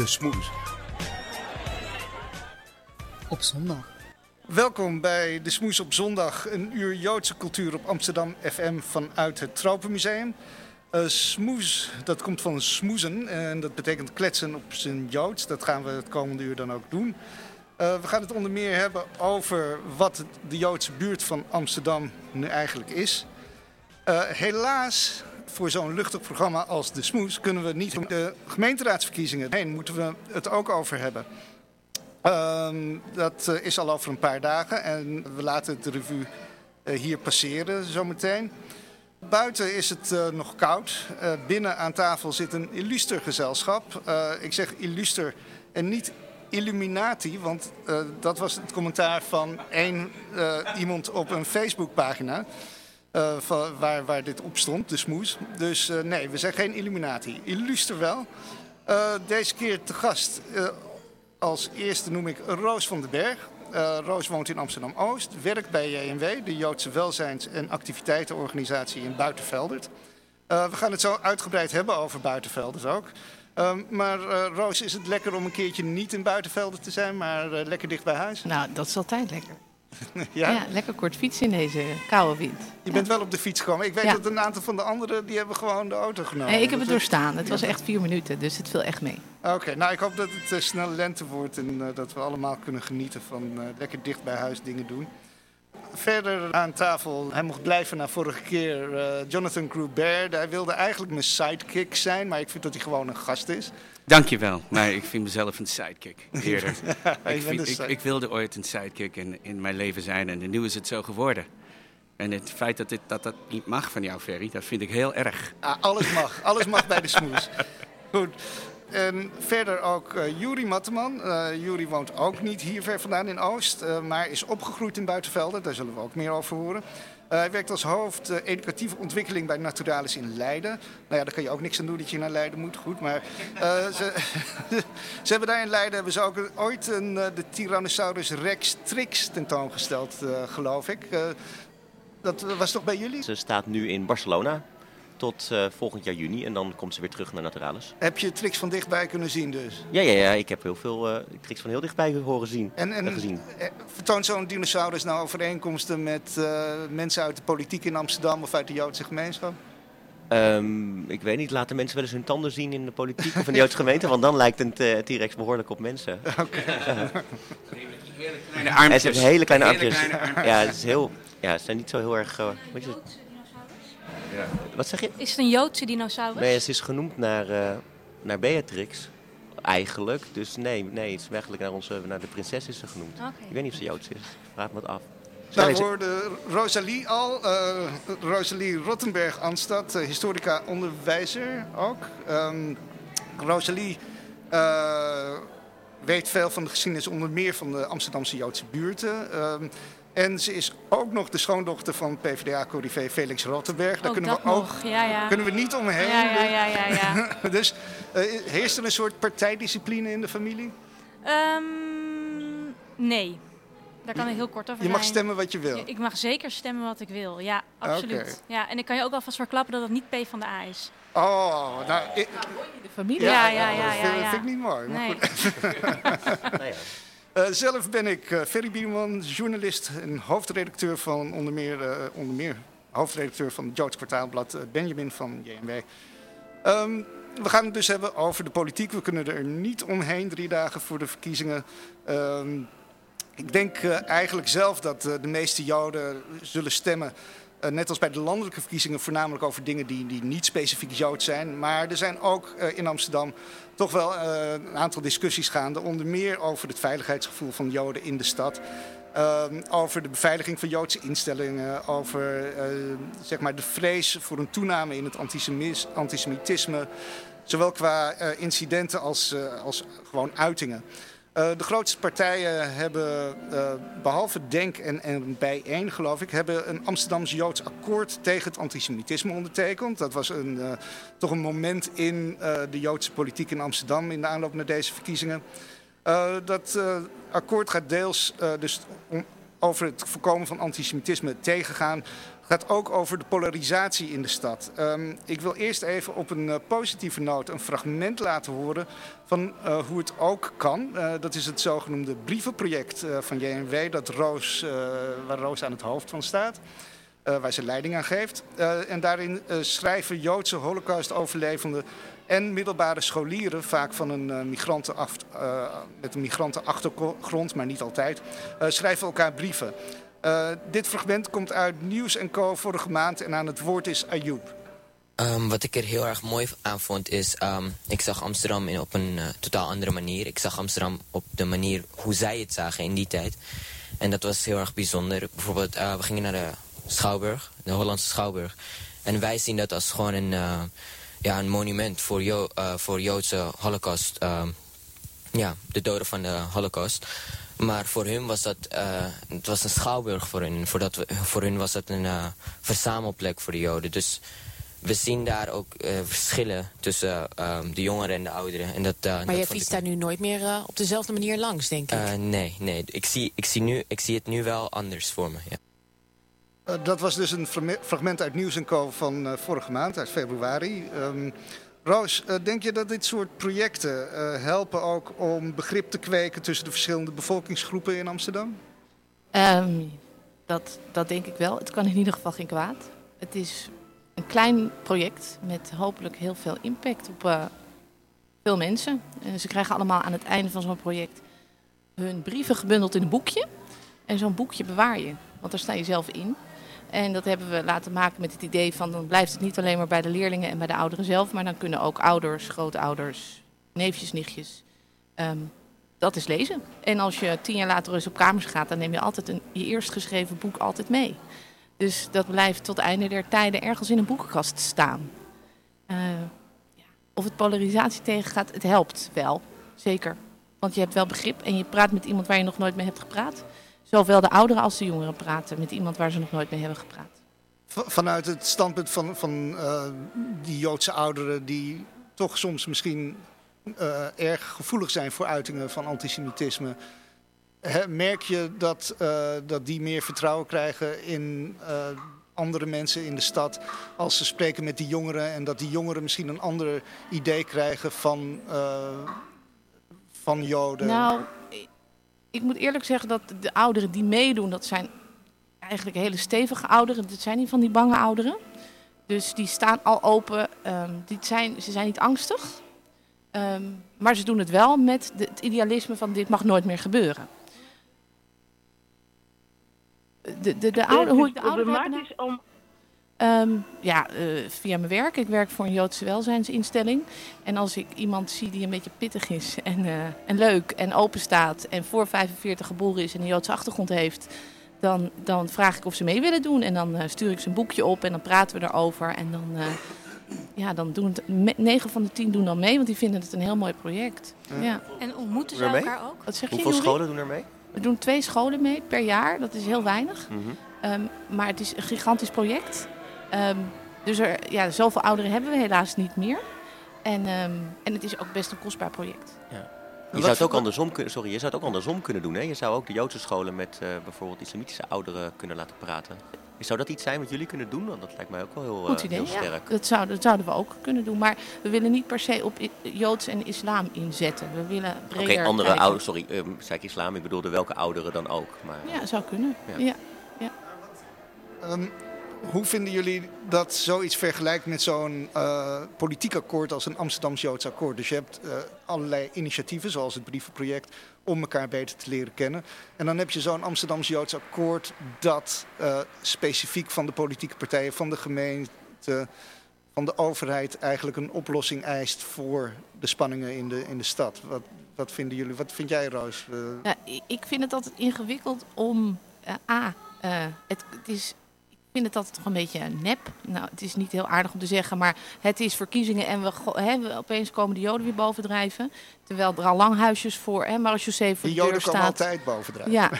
De Smoes. Op zondag. Welkom bij De Smoes op zondag, een uur Joodse cultuur op Amsterdam FM vanuit het Tropenmuseum. Uh, smoes, dat komt van smoezen en dat betekent kletsen op zijn Joods. Dat gaan we het komende uur dan ook doen. Uh, we gaan het onder meer hebben over wat de Joodse buurt van Amsterdam nu eigenlijk is. Uh, helaas, voor zo'n luchtig programma als De Smoes kunnen we niet de gemeenteraadsverkiezingen heen. Moeten we het ook over hebben. Uh, dat is al over een paar dagen en we laten de revue hier passeren zometeen. Buiten is het uh, nog koud. Binnen aan tafel zit een illuster gezelschap. Ik zeg illuster en niet Illuminati, want dat was het commentaar van één iemand op een Facebookpagina. Van, waar, dit op stond, de smoes. Dus nee, we zijn geen Illuminati. Illuster wel. deze keer te gast. als eerste noem ik Roos van den Berg. Roos woont in Amsterdam-Oost, werkt bij JNW, de Joodse Welzijns- en Activiteitenorganisatie in Buitenveldert. We gaan het zo uitgebreid hebben over Buitenveldert ook. Uh, maar Roos, is het lekker om een keertje niet in Buitenveldert te zijn, maar lekker dicht bij huis? Nou, dat is altijd lekker. ja? ja? lekker kort fietsen in deze koude wind. Je bent wel op de fiets gekomen. Ik weet ja. dat een aantal van de anderen die hebben gewoon de auto genomen. Nee, ik heb het doorstaan. Het was echt vier minuten, dus het viel echt mee. Oké, okay, nou ik hoop dat het uh, snel lente wordt en uh, dat we allemaal kunnen genieten van uh, lekker dicht bij huis dingen doen. Verder aan tafel, hij mocht blijven na vorige keer, Jonathan Gruber. Hij wilde eigenlijk mijn sidekick zijn, maar ik vind dat hij gewoon een gast is. Dankjewel, maar ik vind mezelf een sidekick eerder. ik, vind, ik, ik, wilde ooit een sidekick in, in mijn leven zijn en nu is het zo geworden. En het feit dat, dit, dat dat niet mag van jou, Ferry, dat vind ik heel erg. Ah, alles mag, alles mag bij de smoes. Goed. En verder ook uh, Juri Matteman. Uh, woont ook niet hier ver vandaan in Oost, uh, maar is opgegroeid in Buitenvelden. Daar zullen we ook meer over horen. Hij werkt als hoofd educatieve ontwikkeling bij Naturalis in Leiden. Nou ja, daar kan je ook niks aan doen dat je naar Leiden moet, goed. Maar ze, ze hebben daar in Leiden hebben ze ook ooit een, de Tyrannosaurus Rex Trix tentoongesteld, geloof ik. dat was toch bij jullie? Ze staat nu in Barcelona tot uh, volgend jaar juni en dan komt ze weer terug naar Naturalis. Heb je tricks van dichtbij kunnen zien dus? Ja, ja, ja ik heb heel veel uh, tricks van heel dichtbij horen zien en, en, en gezien. Vertoont zo'n dinosaurus nou overeenkomsten met uh, mensen uit de politiek in Amsterdam of uit de Joodse gemeenschap? Um, ik weet niet, laten mensen wel eens hun tanden zien in de politiek of in de Joodse gemeente? Want dan lijkt een T-Rex behoorlijk op mensen. Oké. Okay. Hij heeft hele kleine armpjes. Ja, het is heel, ja, ze zijn niet zo heel erg... weet je, ja. Wat zeg je? Is het een Joodse dinosaurus? Nee, ze is genoemd naar, uh, naar Beatrix. Eigenlijk. Dus nee, nee, het is eigenlijk naar, onze, naar de prinses is ze genoemd. Okay. Ik weet niet of ze Joods is. Vraag me het af. Nou hoorde Rosalie al, uh, Rosalie Rottenberg-Anstad, uh, historica onderwijzer ook. Um, Rosalie uh, weet veel van de geschiedenis onder meer van de Amsterdamse Joodse buurten. Um, en ze is ook nog de schoondochter van PvdA-corrivé Felix Rottenberg. Daar ook kunnen we nog. ook ja, ja. kunnen we niet omheen. Ja, ja, ja, ja, ja. dus uh, heerst er een soort partijdiscipline in de familie? Um, nee. Daar kan ik heel kort over Je mag zijn. stemmen wat je wil. Ja, ik mag zeker stemmen wat ik wil. Ja, absoluut. Okay. Ja, en ik kan je ook alvast verklappen dat het niet P van de A is. Oh, nou... Ik, de familie. Ja, ja, ja. ja, dat vind ik niet mooi. Maar nee. goed. nou ja. Uh, zelf ben ik uh, Ferry Bierman, journalist en hoofdredacteur van onder meer, uh, onder meer hoofdredacteur van het Joods kwartaalblad Benjamin van JMW. Um, we gaan het dus hebben over de politiek. We kunnen er niet omheen, drie dagen voor de verkiezingen. Um, ik denk eigenlijk zelf dat de meeste Joden zullen stemmen net als bij de landelijke verkiezingen voornamelijk over dingen die, die niet specifiek Jood zijn. Maar er zijn ook in Amsterdam toch wel uh, een aantal discussies gaande. Onder meer over het veiligheidsgevoel van Joden in de stad. over de beveiliging van Joodse instellingen. Over zeg maar de vrees voor een toename in het antisemitisme. Zowel qua incidenten als, als gewoon uitingen. Uh, de grootste partijen hebben, uh, behalve Denk en, en Bijeen geloof ik, hebben een Amsterdams-Joods akkoord tegen het antisemitisme ondertekend. Dat was een, uh, toch een moment in de Joodse politiek in Amsterdam in de aanloop naar deze verkiezingen. dat akkoord gaat deels dus om, over het voorkomen van antisemitisme tegengaan gaat ook over de polarisatie in de stad. Um, ik wil eerst even op een uh, positieve noot een fragment laten horen van uh, hoe het ook kan. Uh, dat is het zogenoemde brievenproject van JNW, dat Roos, waar Roos aan het hoofd van staat. waar ze leiding aan geeft. en daarin schrijven Joodse holocaustoverlevenden en middelbare scholieren, vaak van een, migranten af, met een migrantenachtergrond, maar niet altijd, schrijven elkaar brieven. Dit fragment komt uit Nieuws Co. vorige maand en aan het woord is Ayoub. Um, wat ik er heel erg mooi aan vond is, um, ik zag Amsterdam op een totaal andere manier. Ik zag Amsterdam op de manier hoe zij het zagen in die tijd. En dat was heel erg bijzonder. Bijvoorbeeld, we gingen naar de Schouwburg, de Hollandse Schouwburg. En wij zien dat als gewoon een, ja, een monument voor, jo voor Joodse holocaust. Um, ja, de doden van de holocaust. Maar voor hun was dat, uh, het was een schouwburg voor hun. Voordat we, voor hun was dat een uh, verzamelplek voor de Joden. Dus we zien daar ook uh, verschillen tussen de jongeren en de ouderen. En dat, maar dat je fietst daar nu nooit meer op dezelfde manier langs, denk ik? nee, nee. Ik zie, ik, zie nu, ik zie het nu wel anders voor me, ja. Dat was dus een fragment uit Nieuws Co. van vorige maand, uit februari. Um, Roos, eh, denk je dat dit soort projecten helpen ook om begrip te kweken tussen de verschillende bevolkingsgroepen in Amsterdam? Um, dat, dat denk ik wel. Het kan in ieder geval geen kwaad. Het is een klein project met hopelijk heel veel impact op veel mensen. En ze krijgen allemaal aan het einde van zo'n project hun brieven gebundeld in een boekje. En zo'n boekje bewaar je, want daar sta je zelf in. En dat hebben we laten maken met het idee van dan blijft het niet alleen maar bij de leerlingen en bij de ouderen zelf, maar dan kunnen ook ouders, grootouders, neefjes, nichtjes um, dat is lezen. En als je tien jaar later eens op kamers gaat, dan neem je altijd een, je eerst geschreven boek altijd mee. Dus dat blijft tot einde der tijden ergens in een boekenkast staan. Uh, ja. Of het polarisatie tegengaat, het helpt wel, zeker. Want je hebt wel begrip en je praat met iemand waar je nog nooit mee hebt gepraat zowel de ouderen als de jongeren praten met iemand waar ze nog nooit mee hebben gepraat. Vanuit het standpunt van, van uh, die Joodse ouderen die toch soms misschien uh, erg gevoelig zijn voor uitingen van antisemitisme. merk je dat, uh, dat die meer vertrouwen krijgen in andere mensen in de stad als ze spreken met die jongeren en dat die jongeren misschien een ander idee krijgen van, van Joden? Nou, ik moet eerlijk zeggen dat de ouderen die meedoen, dat zijn eigenlijk hele stevige ouderen. Dit zijn niet van die bange ouderen. Dus die staan al open. Um, die zijn, ze zijn niet angstig. Um, maar ze doen het wel met de, het idealisme van dit mag nooit meer gebeuren. De, de, de oude, hoe ik de ouderen om Um, ja, uh, via mijn werk. Ik werk voor een Joodse welzijnsinstelling. En als ik iemand zie die een beetje pittig is en, uh, en leuk en open staat... en voor 45 geboren is en een Joodse achtergrond heeft... dan, dan vraag ik of ze mee willen doen. En dan uh, stuur ik ze een boekje op en dan praten we erover. En dan, ja, dan doen het, 9 van de 10 doen dan mee, want die vinden het een heel mooi project. Ja. En ontmoeten ze elkaar ook? Wat zeg Hoeveel scholen doen er mee? We doen twee scholen mee per jaar. Dat is heel weinig. Mm -hmm. um, maar het is een gigantisch project... Um, dus er, ja, zoveel ouderen hebben we helaas niet meer. En, um, en het is ook best een kostbaar project. Ja. Je zou, het ook andersom kunnen, sorry, je zou het ook andersom kunnen doen. Hè? Je zou ook de Joodse scholen met uh, bijvoorbeeld islamitische ouderen kunnen laten praten. Zou dat iets zijn wat jullie kunnen doen? Want dat lijkt mij ook wel heel, Goed idee, heel sterk. Ja, dat, zou, dat zouden we ook kunnen doen. Maar we willen niet per se op Joods en islam inzetten. We willen breder Oké, andere ouderen, sorry, um, zei ik islam, ik bedoelde welke ouderen dan ook. Maar, ja, zou kunnen. Ja. ja. ja. Um, hoe vinden jullie dat zoiets vergelijkt met zo'n uh, politiek akkoord als een Amsterdams-Joods akkoord? Dus je hebt uh, allerlei initiatieven, zoals het brievenproject, om elkaar beter te leren kennen. En dan heb je zo'n Amsterdams-Joods akkoord dat uh, specifiek van de politieke partijen, van de gemeente, van de overheid eigenlijk een oplossing eist voor de spanningen in de, in de stad. Wat, wat vinden jullie? Wat vind jij, Roos? Ja, ik vind het altijd ingewikkeld om. A, het is ik vind het altijd toch een beetje nep. Nou, het is niet heel aardig om te zeggen, maar het is verkiezingen en we, he, opeens komen de Joden weer bovendrijven. Terwijl er al lang huisjes voor, hè, maar als José voor de, de Joden komen altijd bovendrijven. Ja,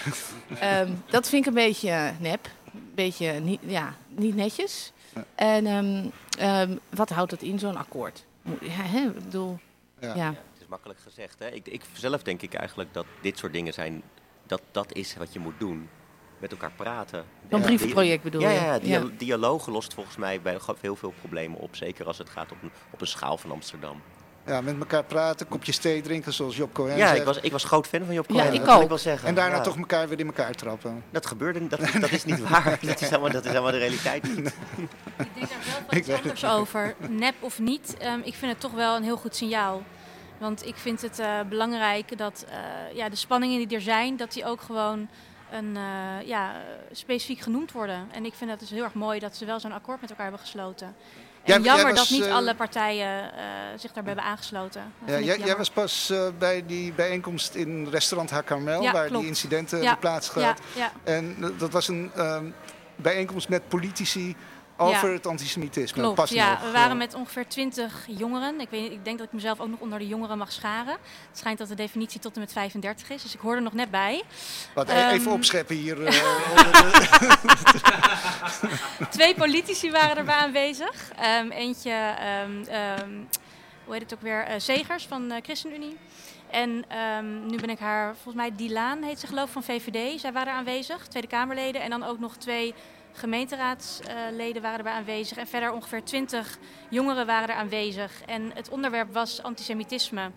um, dat vind ik een beetje nep. Een beetje niet, ja, niet netjes. Ja. En um, um, wat houdt dat in, zo'n akkoord? Ja, hè, ik bedoel, ja. ja. Het is makkelijk gezegd. Hè? Ik, ik zelf denk ik eigenlijk dat dit soort dingen zijn, dat dat is wat je moet doen. Met elkaar praten. Een brievenproject bedoel je? Ja, ja, dialogen lost volgens mij bij heel veel problemen op. Zeker als het gaat op een, op een schaal van Amsterdam. Ja, met elkaar praten, kopjes thee drinken, zoals Job Cohen Ja, ik was, ik was groot fan van Job Cohen. Ja, ik ook. Ik wel zeggen. En daarna toch elkaar weer in elkaar trappen. Dat gebeurde, dat, dat is niet waar. dat, is helemaal, dat is helemaal de realiteit niet. Ik denk daar wel wat anders over. Nep of niet, um, ik vind het toch wel een heel goed signaal. Want ik vind het uh, belangrijk dat uh, ja, de spanningen die er zijn, dat die ook gewoon een, uh, ja, specifiek genoemd worden. En ik vind het dus heel erg mooi dat ze wel zo'n akkoord met elkaar hebben gesloten. En jammer dat niet alle partijen uh, zich daarbij hebben aangesloten. Ja, jij, jij, was pas bij die bijeenkomst in restaurant Hakarmel, ja, waar klopt. die incidenten ja. En dat was een um, bijeenkomst met politici over het antisemitisme. Klopt, ja. we waren met ongeveer twintig jongeren. Ik, weet, ik denk dat ik mezelf ook nog onder de jongeren mag scharen. Het schijnt dat de definitie tot en met 35 is, dus ik hoor er nog net bij. Wat, um, even opscheppen hier. Uh, Twee politici waren erbij aanwezig. Um, eentje, um, hoe heet het ook weer, uh, Zegers van de ChristenUnie. En um, nu ben ik haar, volgens mij Dilaan heet ze geloof ik, van VVD. Zij waren aanwezig, Tweede Kamerleden. En dan ook nog twee gemeenteraadsleden waren erbij aanwezig. En verder ongeveer twintig jongeren waren er aanwezig. En het onderwerp was antisemitisme.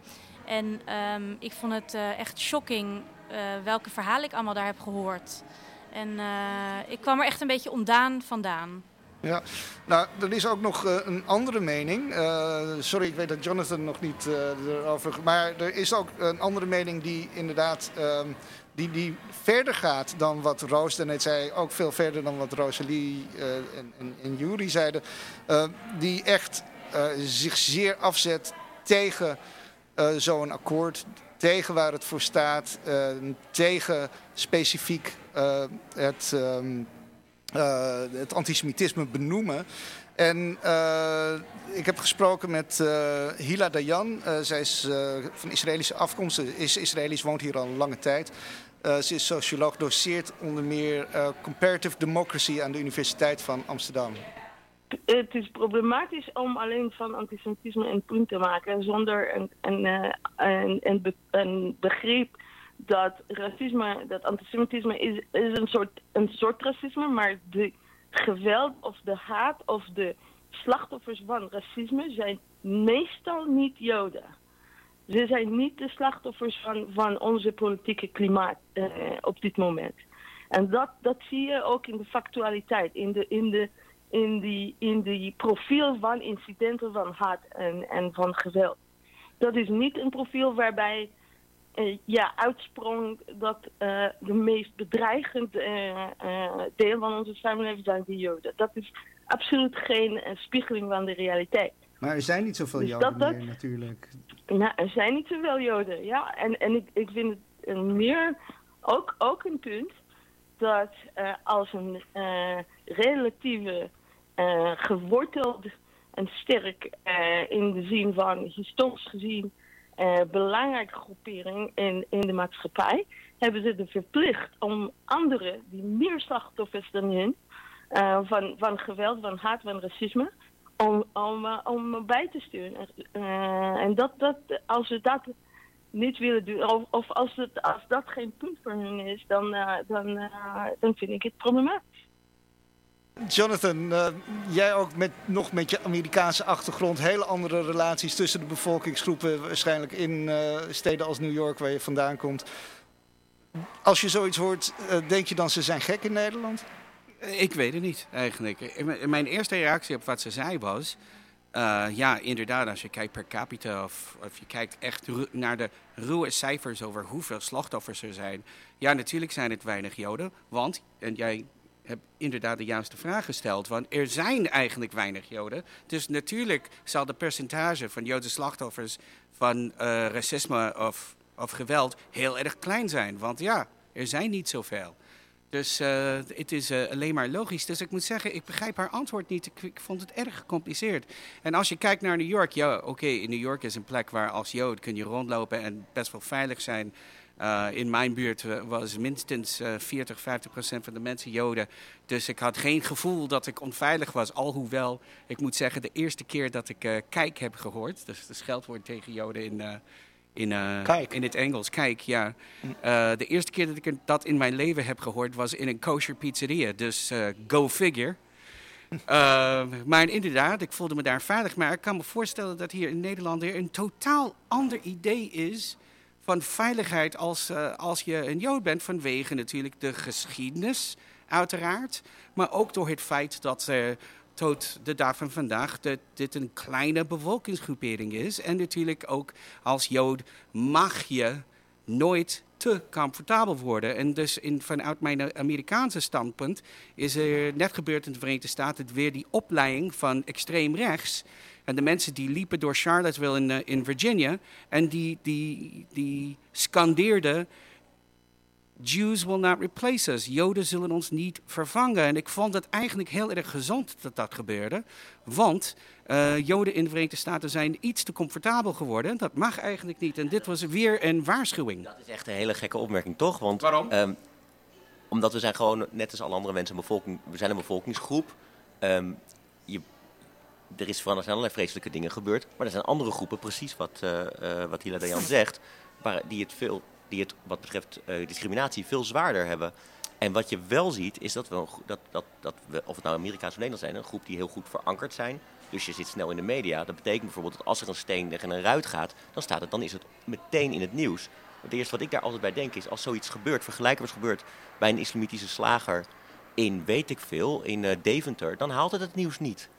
En um, ik vond het uh, echt shocking uh, welke verhalen ik allemaal daar heb gehoord. En uh, ik kwam er echt een beetje ondaan vandaan. Ja, nou, er is ook nog een andere mening. Sorry, ik weet dat Jonathan nog niet erover... Maar er is ook een andere mening die inderdaad... Ehm, die, die verder gaat dan wat Roos daarnet zei, ook veel verder dan wat Rosalie uh, en, en, en Jury zeiden, uh, die echt uh, zich zeer afzet tegen zo'n akkoord, tegen waar het voor staat, tegen specifiek het, um, het antisemitisme benoemen. En ik heb gesproken met Hila Dayan. Zij is van Israëlische afkomst, is Israëlisch, woont hier al een lange tijd. Ze is socioloog, doseert onder meer Comparative Democracy aan de Universiteit van Amsterdam. Het is problematisch om alleen van antisemitisme een punt te maken zonder een, een, een, een, een begrip dat racisme, dat antisemitisme is, is een, soort, een soort racisme, maar de geweld of de haat of de slachtoffers van racisme zijn meestal niet Joden. Ze zijn niet de slachtoffers van, van onze politieke klimaat uh, op dit moment. En dat, dat zie je ook in de factualiteit, in, de, in, de, in, die, in die profiel van incidenten van haat en, en van geweld. Dat is niet een profiel waarbij uh, ja, uitsprong dat uh, de meest bedreigende uh, deel van onze samenleving zijn de Joden. Dat is absoluut geen spiegeling van de realiteit. Maar er zijn niet zoveel dus Joden dat, meer natuurlijk. Nou, er zijn niet zoveel Joden, ja. En, en ik, ik vind het meer ook, ook een punt dat als een relatieve geworteld en sterk in de zin van historisch gezien uh, belangrijke groepering in, in de maatschappij, hebben ze de verplicht om anderen die meer slachtoffers dan hun, uh, van, van geweld, van haat, van racisme, om, om, uh, om bij te sturen. en dat, dat, als we dat niet willen doen, of, als, het, als dat geen punt voor hun is, dan, dan, dan vind ik het problematisch. Jonathan, jij ook met, nog met je Amerikaanse achtergrond, hele andere relaties tussen de bevolkingsgroepen, waarschijnlijk in steden als New York, waar je vandaan komt. Als je zoiets hoort, denk je dan ze zijn gek in Nederland? Ik weet het niet eigenlijk. Mijn eerste reactie op wat ze zei was. ja, inderdaad, als je kijkt per capita of, je kijkt echt naar de ruwe cijfers over hoeveel slachtoffers er zijn. Ja, natuurlijk zijn het weinig Joden, want, en jij heb inderdaad de juiste vraag gesteld. Want er zijn eigenlijk weinig Joden. Dus natuurlijk zal de percentage van Joodse slachtoffers van uh, racisme of, of geweld heel erg klein zijn. Want ja, er zijn niet zoveel. Dus uh, het is uh, alleen maar logisch. Dus ik moet zeggen, ik begrijp haar antwoord niet. Ik, vond het erg gecompliceerd. En als je kijkt naar New York, ja, oké, in New York is een plek waar als Jood kun je rondlopen en best wel veilig zijn. Uh, in mijn buurt was minstens uh, 40, 50 procent van de mensen Joden. Dus ik had geen gevoel dat ik onveilig was. Alhoewel, ik moet zeggen, de eerste keer dat ik kijk heb gehoord, dus het scheldwoord tegen Joden in, in, uh, in het Engels. Kijk, ja. Uh, de eerste keer dat ik dat in mijn leven heb gehoord was in een kosher pizzeria. Dus uh, go figure. maar inderdaad, ik voelde me daar veilig. Maar ik kan me voorstellen dat hier in Nederland weer een totaal ander idee is van veiligheid als, als je een Jood bent. Vanwege natuurlijk de geschiedenis, uiteraard. Maar ook door het feit dat tot de dag van vandaag dat dit een kleine bevolkingsgroepering is. En natuurlijk ook als Jood mag je nooit te comfortabel worden. En dus in, vanuit mijn Amerikaanse standpunt is er net gebeurd in de Verenigde Staten weer die opleiding van extreem rechts. En de mensen die liepen door Charlottesville in, uh, in Virginia en die, die, die scandeerden Jews will not replace us. Joden zullen ons niet vervangen. En ik vond het eigenlijk heel erg gezond dat dat gebeurde. Want uh, Joden in de Verenigde Staten zijn iets te comfortabel geworden. Dat mag eigenlijk niet. En dit was weer een waarschuwing. Dat is echt een hele gekke opmerking, toch? Want, Waarom? Um, omdat we zijn gewoon, net als alle andere mensen, een bevolking, we zijn een bevolkingsgroep. Um, je, er is van allerlei vreselijke dingen gebeurd. Maar er zijn andere groepen, precies wat, uh, uh, wat Hila Dayan zegt, waar, die het veel die het wat betreft uh, discriminatie veel zwaarder hebben. En wat je wel ziet, is dat we, dat, dat, dat we of het nou Amerikaans of Nederland zijn, een groep die heel goed verankerd zijn. Dus je zit snel in de media. Dat betekent bijvoorbeeld dat als er een steen tegen een ruit gaat, dan, staat het, dan is het meteen in het nieuws. Het eerste wat ik daar altijd bij denk is, als zoiets gebeurt, vergelijkbaar gebeurt bij een islamitische slager in, weet ik veel, in uh, Deventer, dan haalt het het nieuws niet.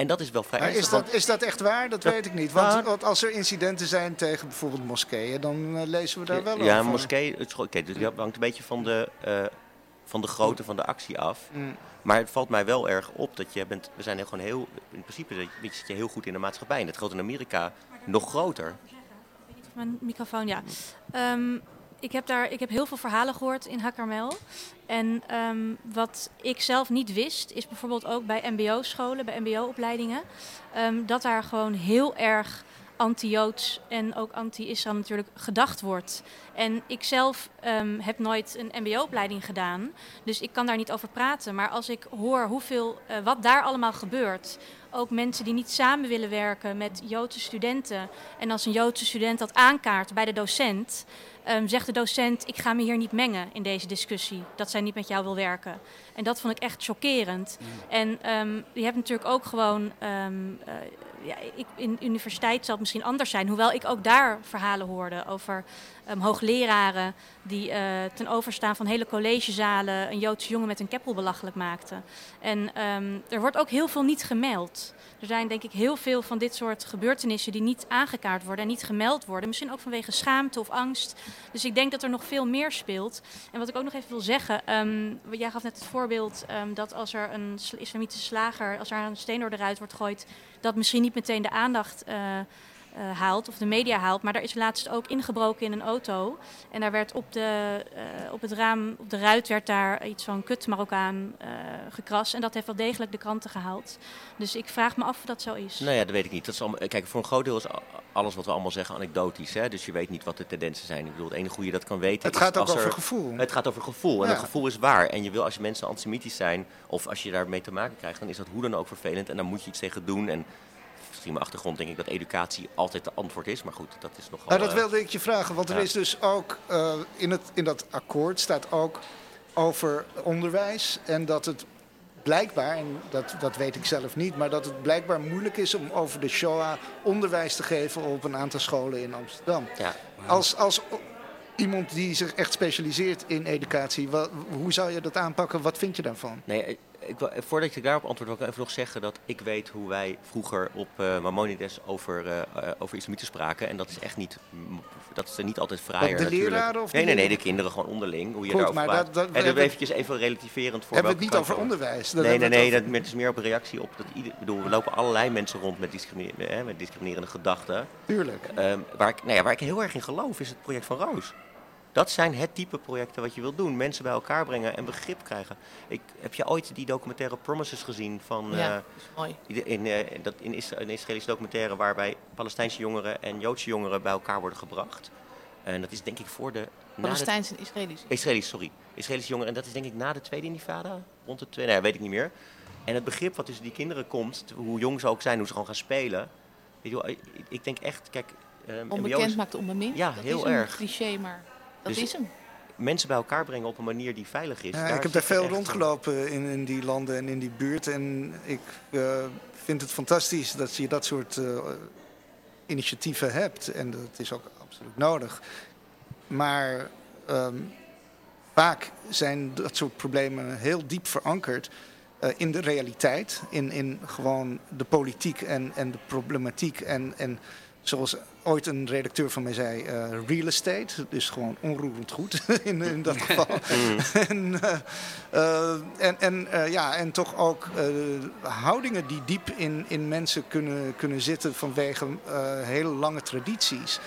En dat is wel vrij. Maar is, dat, is dat echt waar? Dat, weet ik niet. Want, want, als er incidenten zijn tegen bijvoorbeeld moskeeën, dan uh, lezen we daar wel ja, over. Ja, moskee, het, okay, dus dat hangt een beetje van de, uh, van de grootte van de actie af. Mm. Maar het valt mij wel erg op dat je bent, we zijn heel gewoon heel, in principe zit je heel goed in de maatschappij. En het groot in Amerika nog groter. Mijn microfoon, ja. Um, ik heb daar ik heb heel veel verhalen gehoord in Hakkermel. En um, wat ik zelf niet wist, is bijvoorbeeld ook bij MBO-scholen, bij MBO-opleidingen, um, dat daar gewoon heel erg anti-Joods en ook anti-Islam natuurlijk gedacht wordt. En ik zelf um, heb nooit een MBO-opleiding gedaan, dus ik kan daar niet over praten. Maar als ik hoor hoeveel, uh, wat daar allemaal gebeurt, ook mensen die niet samen willen werken met Joodse studenten, en als een Joodse student dat aankaart bij de docent, um, zegt de docent: Ik ga me hier niet mengen in deze discussie, dat zij niet met jou wil werken. En dat vond ik echt chockerend. Mm. En um, je hebt natuurlijk ook gewoon. Uh, ja, ik, in universiteit zal het misschien anders zijn. Hoewel ik ook daar verhalen hoorde over um, hoogleraren die uh, ten overstaan van hele collegezalen een Joodse jongen met een keppel belachelijk maakten. En um, er wordt ook heel veel niet gemeld. Er zijn denk ik heel veel van dit soort gebeurtenissen die niet aangekaart worden en niet gemeld worden. Misschien ook vanwege schaamte of angst. Dus ik denk dat er nog veel meer speelt. En wat ik ook nog even wil zeggen. Um, jij gaf net het voorbeeld dat als er een islamitische slager, als er een steen door de ruit wordt gegooid, dat misschien niet meteen de aandacht uh, uh, haalt of de media haalt. Maar daar is laatst ook ingebroken in een auto. En daar werd op, de, uh, op het raam, op de ruit, werd daar iets van kut Marokkaan uh, gekrast. En dat heeft wel degelijk de kranten gehaald. Dus ik vraag me af of dat zo is. Nou ja, dat weet ik niet. Dat is allemaal, kijk, voor een groot deel is alles wat we allemaal zeggen anekdotisch. Hè? Dus je weet niet wat de tendensen zijn. Ik bedoel, het enige hoe je dat kan weten Het gaat ook als over er, gevoel. Het gaat over gevoel. En ja. dat gevoel is waar. En je wil als je mensen antisemitisch zijn, of als je daarmee te maken krijgt, dan is dat hoe dan ook vervelend. En dan moet je iets tegen doen. En mijn achtergrond denk ik dat educatie altijd de antwoord is. Maar goed, dat is nogal... Nou, dat wilde ik je vragen, want er is dus ook uh, in, het, in dat akkoord staat ook over onderwijs en dat het blijkbaar, en dat, dat weet ik zelf niet, maar dat het blijkbaar moeilijk is om over de Shoah onderwijs te geven op een aantal scholen in Amsterdam. Ja. Als, als iemand die zich echt specialiseert in educatie, wat, hoe zou je dat aanpakken? Wat vind je daarvan? Nee, ik wil, voordat ik daarop antwoord, wil ik even nog zeggen dat ik weet hoe wij vroeger op uh, Maimonides over, uh, over islamieten spraken. En dat is echt niet, dat is er niet altijd fraaier de leraren of Nee, nee, nee, de kinderen gewoon onderling. Hoe je Goed, daarover praat. Dat, dat, en dan eventjes even relativerend voor Hebben we het niet over onderwijs? Dat nee, nee, nee, dat, het is meer op een reactie op dat ieder, bedoel, we lopen allerlei mensen rond met, discriminerende, hè, met discriminerende gedachten. Tuurlijk. Um, waar, ik, nou ja, waar ik heel erg in geloof is het project van Roos. Dat zijn het type projecten wat je wilt doen. Mensen bij elkaar brengen en begrip krijgen. Ik, heb je ooit die documentaire Promises gezien? Van, ja, uh, mooi. In, uh, dat, in een Israëlische documentaire waarbij Palestijnse jongeren en Joodse jongeren bij elkaar worden gebracht. En dat is denk ik voor de... Palestijnse en Israëlische? Israëlisch, sorry. Israëlische jongeren. En dat is denk ik na de Tweede Intifada. Rond de tweede, nee, weet ik niet meer. En het begrip wat tussen die kinderen komt, hoe jong ze ook zijn, hoe ze gewoon gaan spelen. Ik denk echt, kijk, Onbekend maakt onbemind. Ja, dat heel is erg. cliché, maar dat Dus is hem. Mensen bij elkaar brengen op een manier die veilig is. Ja, daar ik heb daar veel rondgelopen in, in die landen en in die buurt. En ik eh, vind het fantastisch dat je dat soort eh, initiatieven hebt. En dat is ook absoluut nodig. Maar ehm, vaak zijn dat soort problemen heel diep verankerd eh, in de realiteit. In, in gewoon de politiek en, en de problematiek. En, en zoals ooit een redacteur van mij zei, eh, real estate. Dus gewoon onroerend goed in, in dat geval. en, eh, eh, en, en, ja, en toch ook houdingen die diep in, in mensen kunnen, kunnen zitten vanwege hele lange tradities.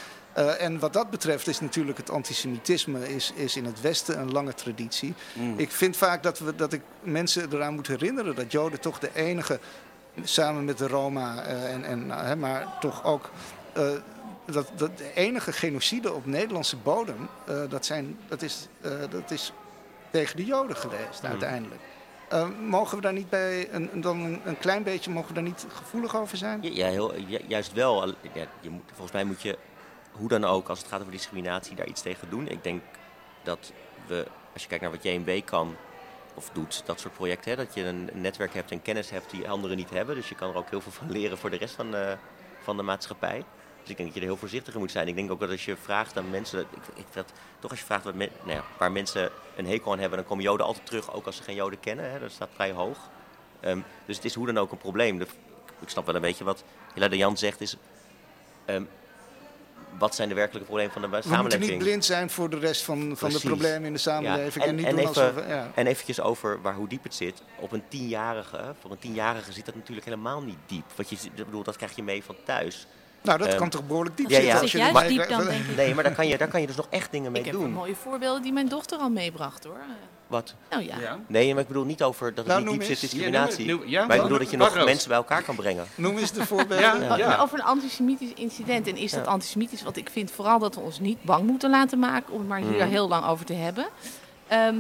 En wat dat betreft is natuurlijk het antisemitisme is, is in het Westen een lange traditie. Ik vind vaak dat, we, dat ik mensen eraan moet herinneren dat Joden toch de enige, samen met de Roma, en, en, maar toch ook eh, dat, dat de enige genocide op Nederlandse bodem, eh, dat, zijn, dat, is, eh, dat is tegen de Joden geweest uiteindelijk. Eh, mogen we daar niet bij, een, dan een, een klein beetje, mogen we daar niet gevoelig over zijn? Ja, ja, heel, ju- juist wel. Ja, je moet, volgens mij moet je, hoe dan ook, als het gaat over discriminatie, daar iets tegen doen. Ik denk dat we, als je kijkt naar wat JMW kan of doet, dat soort projecten, hè, dat je een netwerk hebt en kennis hebt die anderen niet hebben. Dus je kan er ook heel veel van leren voor de rest van de, van de maatschappij. Dus ik denk dat je er heel voorzichtig in moet zijn. Ik denk ook dat als je vraagt aan mensen, ik, ik, dat, toch als je vraagt wat men- nou ja, waar mensen een hekel aan hebben, dan komen Joden altijd terug, ook als ze geen Joden kennen. Hè, dat staat vrij hoog. Ehm, dus het is hoe dan ook een probleem. De- ik snap wel een beetje wat Hilla de Jan zegt, is ehm, wat zijn de werkelijke problemen van de We moeten samenleving? niet blind zijn voor de rest van, van de problemen in de samenleving. Ja, En, niet en doen even, alsof... Ja. en eventjes over waar, hoe diep het zit. Op een tienjarige, voor een tienjarige zit dat natuurlijk helemaal niet diep. Wat je, bedoel, dat krijg je mee van thuis. Nou, dat Ehm, kan toch behoorlijk diep ja, zitten? ja. als je juist erbij diep krijgt. dan, denk ik. Nee, maar daar kan je, daar kan je dus nog echt dingen mee Ik heb doen. mooie voorbeelden die mijn dochter al meebracht hoor. Wat? Nou ja. Nee, maar ik bedoel niet over dat het Nou, niet diep zit discriminatie. Ja, noem- noem- ja, maar ik bedoel dat je nog mensen bij elkaar kan brengen. Noem eens de voorbeelden. Ja. Over een antisemitisch incident. En is dat Ja. antisemitisch? Want ik vind vooral dat we ons niet bang moeten laten maken om het maar hier Mhm. heel lang over te hebben. Ehm,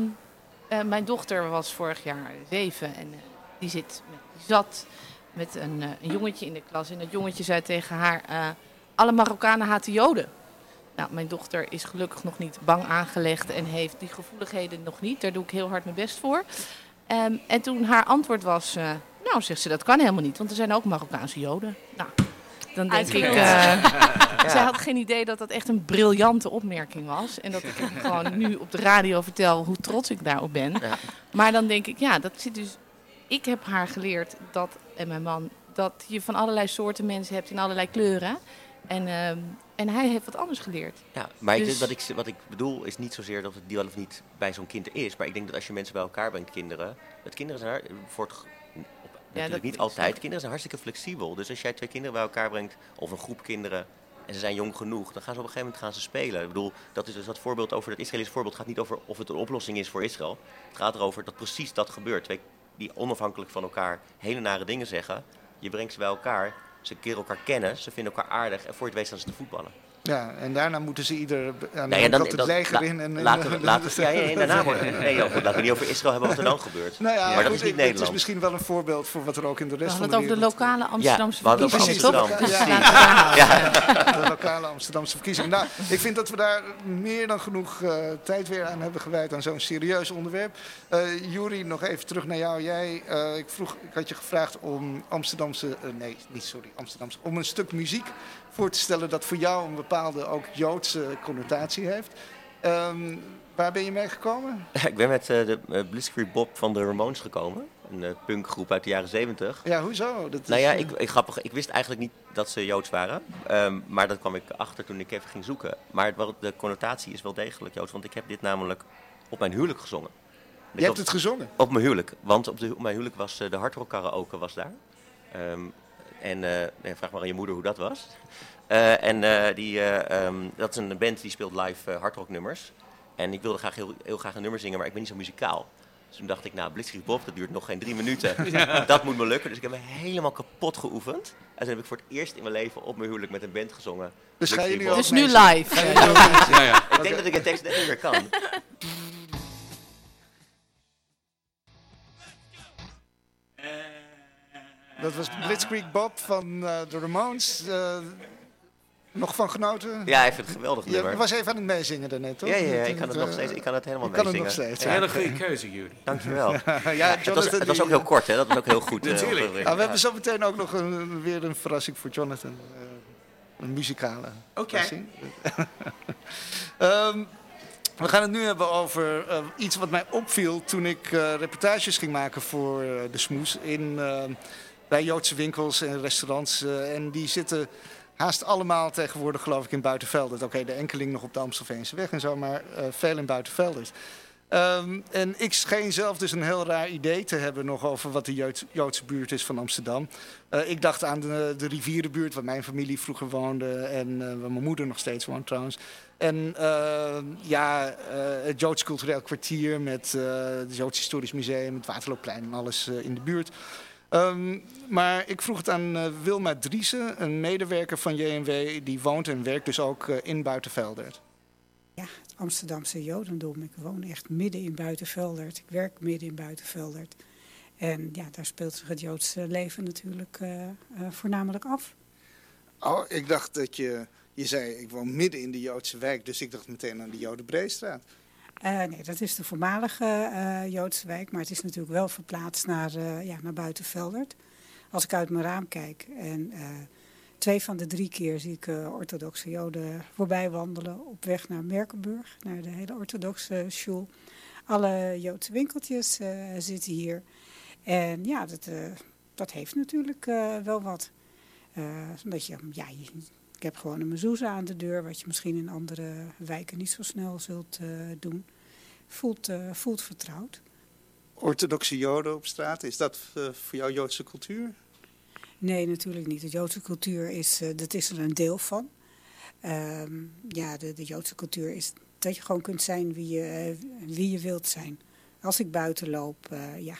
eh, mijn dochter was vorig jaar zeven en eh, die, zit, die zat met een, eh, een jongetje in de klas. En dat jongetje zei tegen haar, eh, alle Marokkanen haten Joden. Nou, mijn dochter is gelukkig nog niet bang aangelegd en heeft die gevoeligheden nog niet. Daar doe ik heel hard mijn best voor. Ehm, en toen haar antwoord was, eh, nou zegt ze, dat kan helemaal niet, want er zijn ook Marokkaanse Joden. Nou, dan denk ik, eh, zij had geen idee dat dat echt een briljante opmerking was. En dat ik hem gewoon nu op de radio vertel hoe trots ik daarop ben. Ja. Maar dan denk ik, ja, dat zit dus. Ik heb haar geleerd dat, en mijn man, dat je van allerlei soorten mensen hebt in allerlei kleuren. En, ehm, en hij heeft wat anders geleerd. Ja, maar ik, Dus- wat, ik, wat ik bedoel is niet zozeer dat het die wel of niet bij zo'n kind er is. Maar ik denk dat als je mensen bij elkaar brengt, kinderen. Het kinderen zijn voor het, op, natuurlijk dat niet altijd. Kinderen zijn hartstikke flexibel. Dus als jij twee kinderen bij elkaar brengt, of een groep kinderen. En ze zijn jong genoeg, dan gaan ze op een gegeven moment gaan ze spelen. Ik bedoel, dat is dus dat voorbeeld over dat Israëlische voorbeeld gaat niet over of het een oplossing is voor Israël. Het gaat erover dat precies dat gebeurt. Twee die onafhankelijk van elkaar hele nare dingen zeggen. Je brengt ze bij elkaar, ze leren elkaar kennen, ze vinden elkaar aardig en voor je het weet staan ze te voetballen. Ja, en daarna moeten ze ieder aan de ja, dan, het dan- leger la- in. En, en- laten we, laten we, ja, ja, ja, daarna worden. Nee, joh, goed, laten we niet over Israël hebben wat er dan gebeurt. Nou ja, maar goed, dat is niet ik- het Nederland. is misschien wel een voorbeeld voor wat er ook in de rest van hadden de het over de wereld... lokale Amsterdamse we hadden het over verkiezingen, toch? Amsterdam, Dus precies. laten we daar houden. de lokale Amsterdamse verkiezingen. Nou, ik vind dat we daar meer dan genoeg eh, tijd weer aan hebben gewijd aan zo'n serieus onderwerp. Eh Juri, nog even terug naar jou. Jij, eh, ik, vroeg, ik had je gevraagd om Amsterdamse, nee, niet sorry, Amsterdamse, om een stuk muziek voor te stellen dat voor jou een bepaalde ook Joodse connotatie heeft. Ehm, waar ben je mee gekomen? Ik ben met eh, de uh, Blitzkrieg Bob van de Ramones gekomen. Een eh, punkgroep uit de jaren zeventig. Ja, hoezo? Dat is, Nou ja, ik, ik, grappig, ik wist eigenlijk niet dat ze Joods waren. Ehm, maar dat kwam ik achter toen ik even ging zoeken. Maar het, wel- de connotatie is wel degelijk Joods. Want ik heb dit namelijk op mijn huwelijk gezongen. Je hebt op- het gezongen. Op mijn huwelijk. Want op, de, op mijn huwelijk was de hardrock karaoke was daar. Ehm, en eh, nee, vraag maar aan je moeder hoe dat was. Eh, en eh, die, eh, ehm, dat is een band die speelt live eh hardrock nummers. En ik wilde graag heel, heel graag een nummer zingen, maar ik ben niet zo muzikaal. Dus toen dacht ik, nou, Blitzkrieg Bob, dat duurt nog geen drie minuten. Dat moet me lukken. Dus ik heb me helemaal kapot geoefend. En toen heb ik voor het eerst in mijn leven op mijn huwelijk met een band gezongen. Dus ga je nu Dus nu live. Ja, ja. Ik denk dat ik de tekst net niet meer kan. Dat was Blitzkrieg Bob van eh, de Ramones. Eh, Nog van genoten? Ja, hij vindt het geweldig nummer. Je was even aan het meezingen daarnet, toch? Ja, ja, ja, ik kan het nog steeds. Ik kan het helemaal meezingen. kan het nog steeds. Een hele goede keuze, jullie. Dankjewel. ja, het, was, het was ook heel kort, hè? Dat was ook heel goed. Natuurlijk. Uh, we hebben zo meteen ook nog een, weer een verrassing voor Jonathan. Uh, een muzikale Oké. verrassing. um, we gaan het nu hebben over uh, iets wat mij opviel toen ik reportages ging maken voor de Smoes in bij Joodse winkels en restaurants. en die zitten haast allemaal tegenwoordig geloof ik in Buitenveldert. Oké, de enkeling nog op de Amstelveense weg en zo, maar uh, veel in Buitenveldert. Um, en ik scheen zelf dus een heel raar idee te hebben nog over wat de Joods, Joodse buurt is van Amsterdam. Uh, ik dacht aan de, de, rivierenbuurt waar mijn familie vroeger woonde en uh, waar mijn moeder nog steeds woont trouwens. En ja, het Joods cultureel kwartier met het Joods Historisch Museum, het Waterloopplein en alles in de buurt. Um, maar ik vroeg het aan uh, Wilma Driessen, een medewerker van JNW, die woont en werkt dus ook uh, in Buitenveldert. Ja, het Amsterdamse Jodendom. Ik woon echt midden in Buitenveldert. Ik werk midden in Buitenveldert. En ja, daar speelt zich het Joodse leven natuurlijk uh, voornamelijk af. Oh, ik dacht dat je, je zei, ik woon midden in de Joodse wijk, dus ik dacht meteen aan de Jodenbreestraat. Uh, nee, dat is de voormalige uh, Joodse wijk, maar het is natuurlijk wel verplaatst naar, uh, ja, naar Buitenveldert. Als ik uit mijn raam kijk en twee van de drie keer zie ik orthodoxe Joden voorbij wandelen op weg naar Merkenburg, naar de hele orthodoxe school. Alle Joodse winkeltjes zitten hier. En ja, dat, dat heeft natuurlijk wel wat. omdat je, ja, je, ik heb gewoon een mezouza aan de deur, wat je misschien in andere wijken niet zo snel zult uh, doen. Voelt, uh, voelt vertrouwd. Orthodoxe Joden op straat, is dat uh, voor jou Joodse cultuur? Nee, natuurlijk niet. De Joodse cultuur is, dat is er een deel van. Um, ja, de, de, Joodse cultuur is dat je gewoon kunt zijn wie je, wie je wilt zijn. Als ik buiten loop, ja,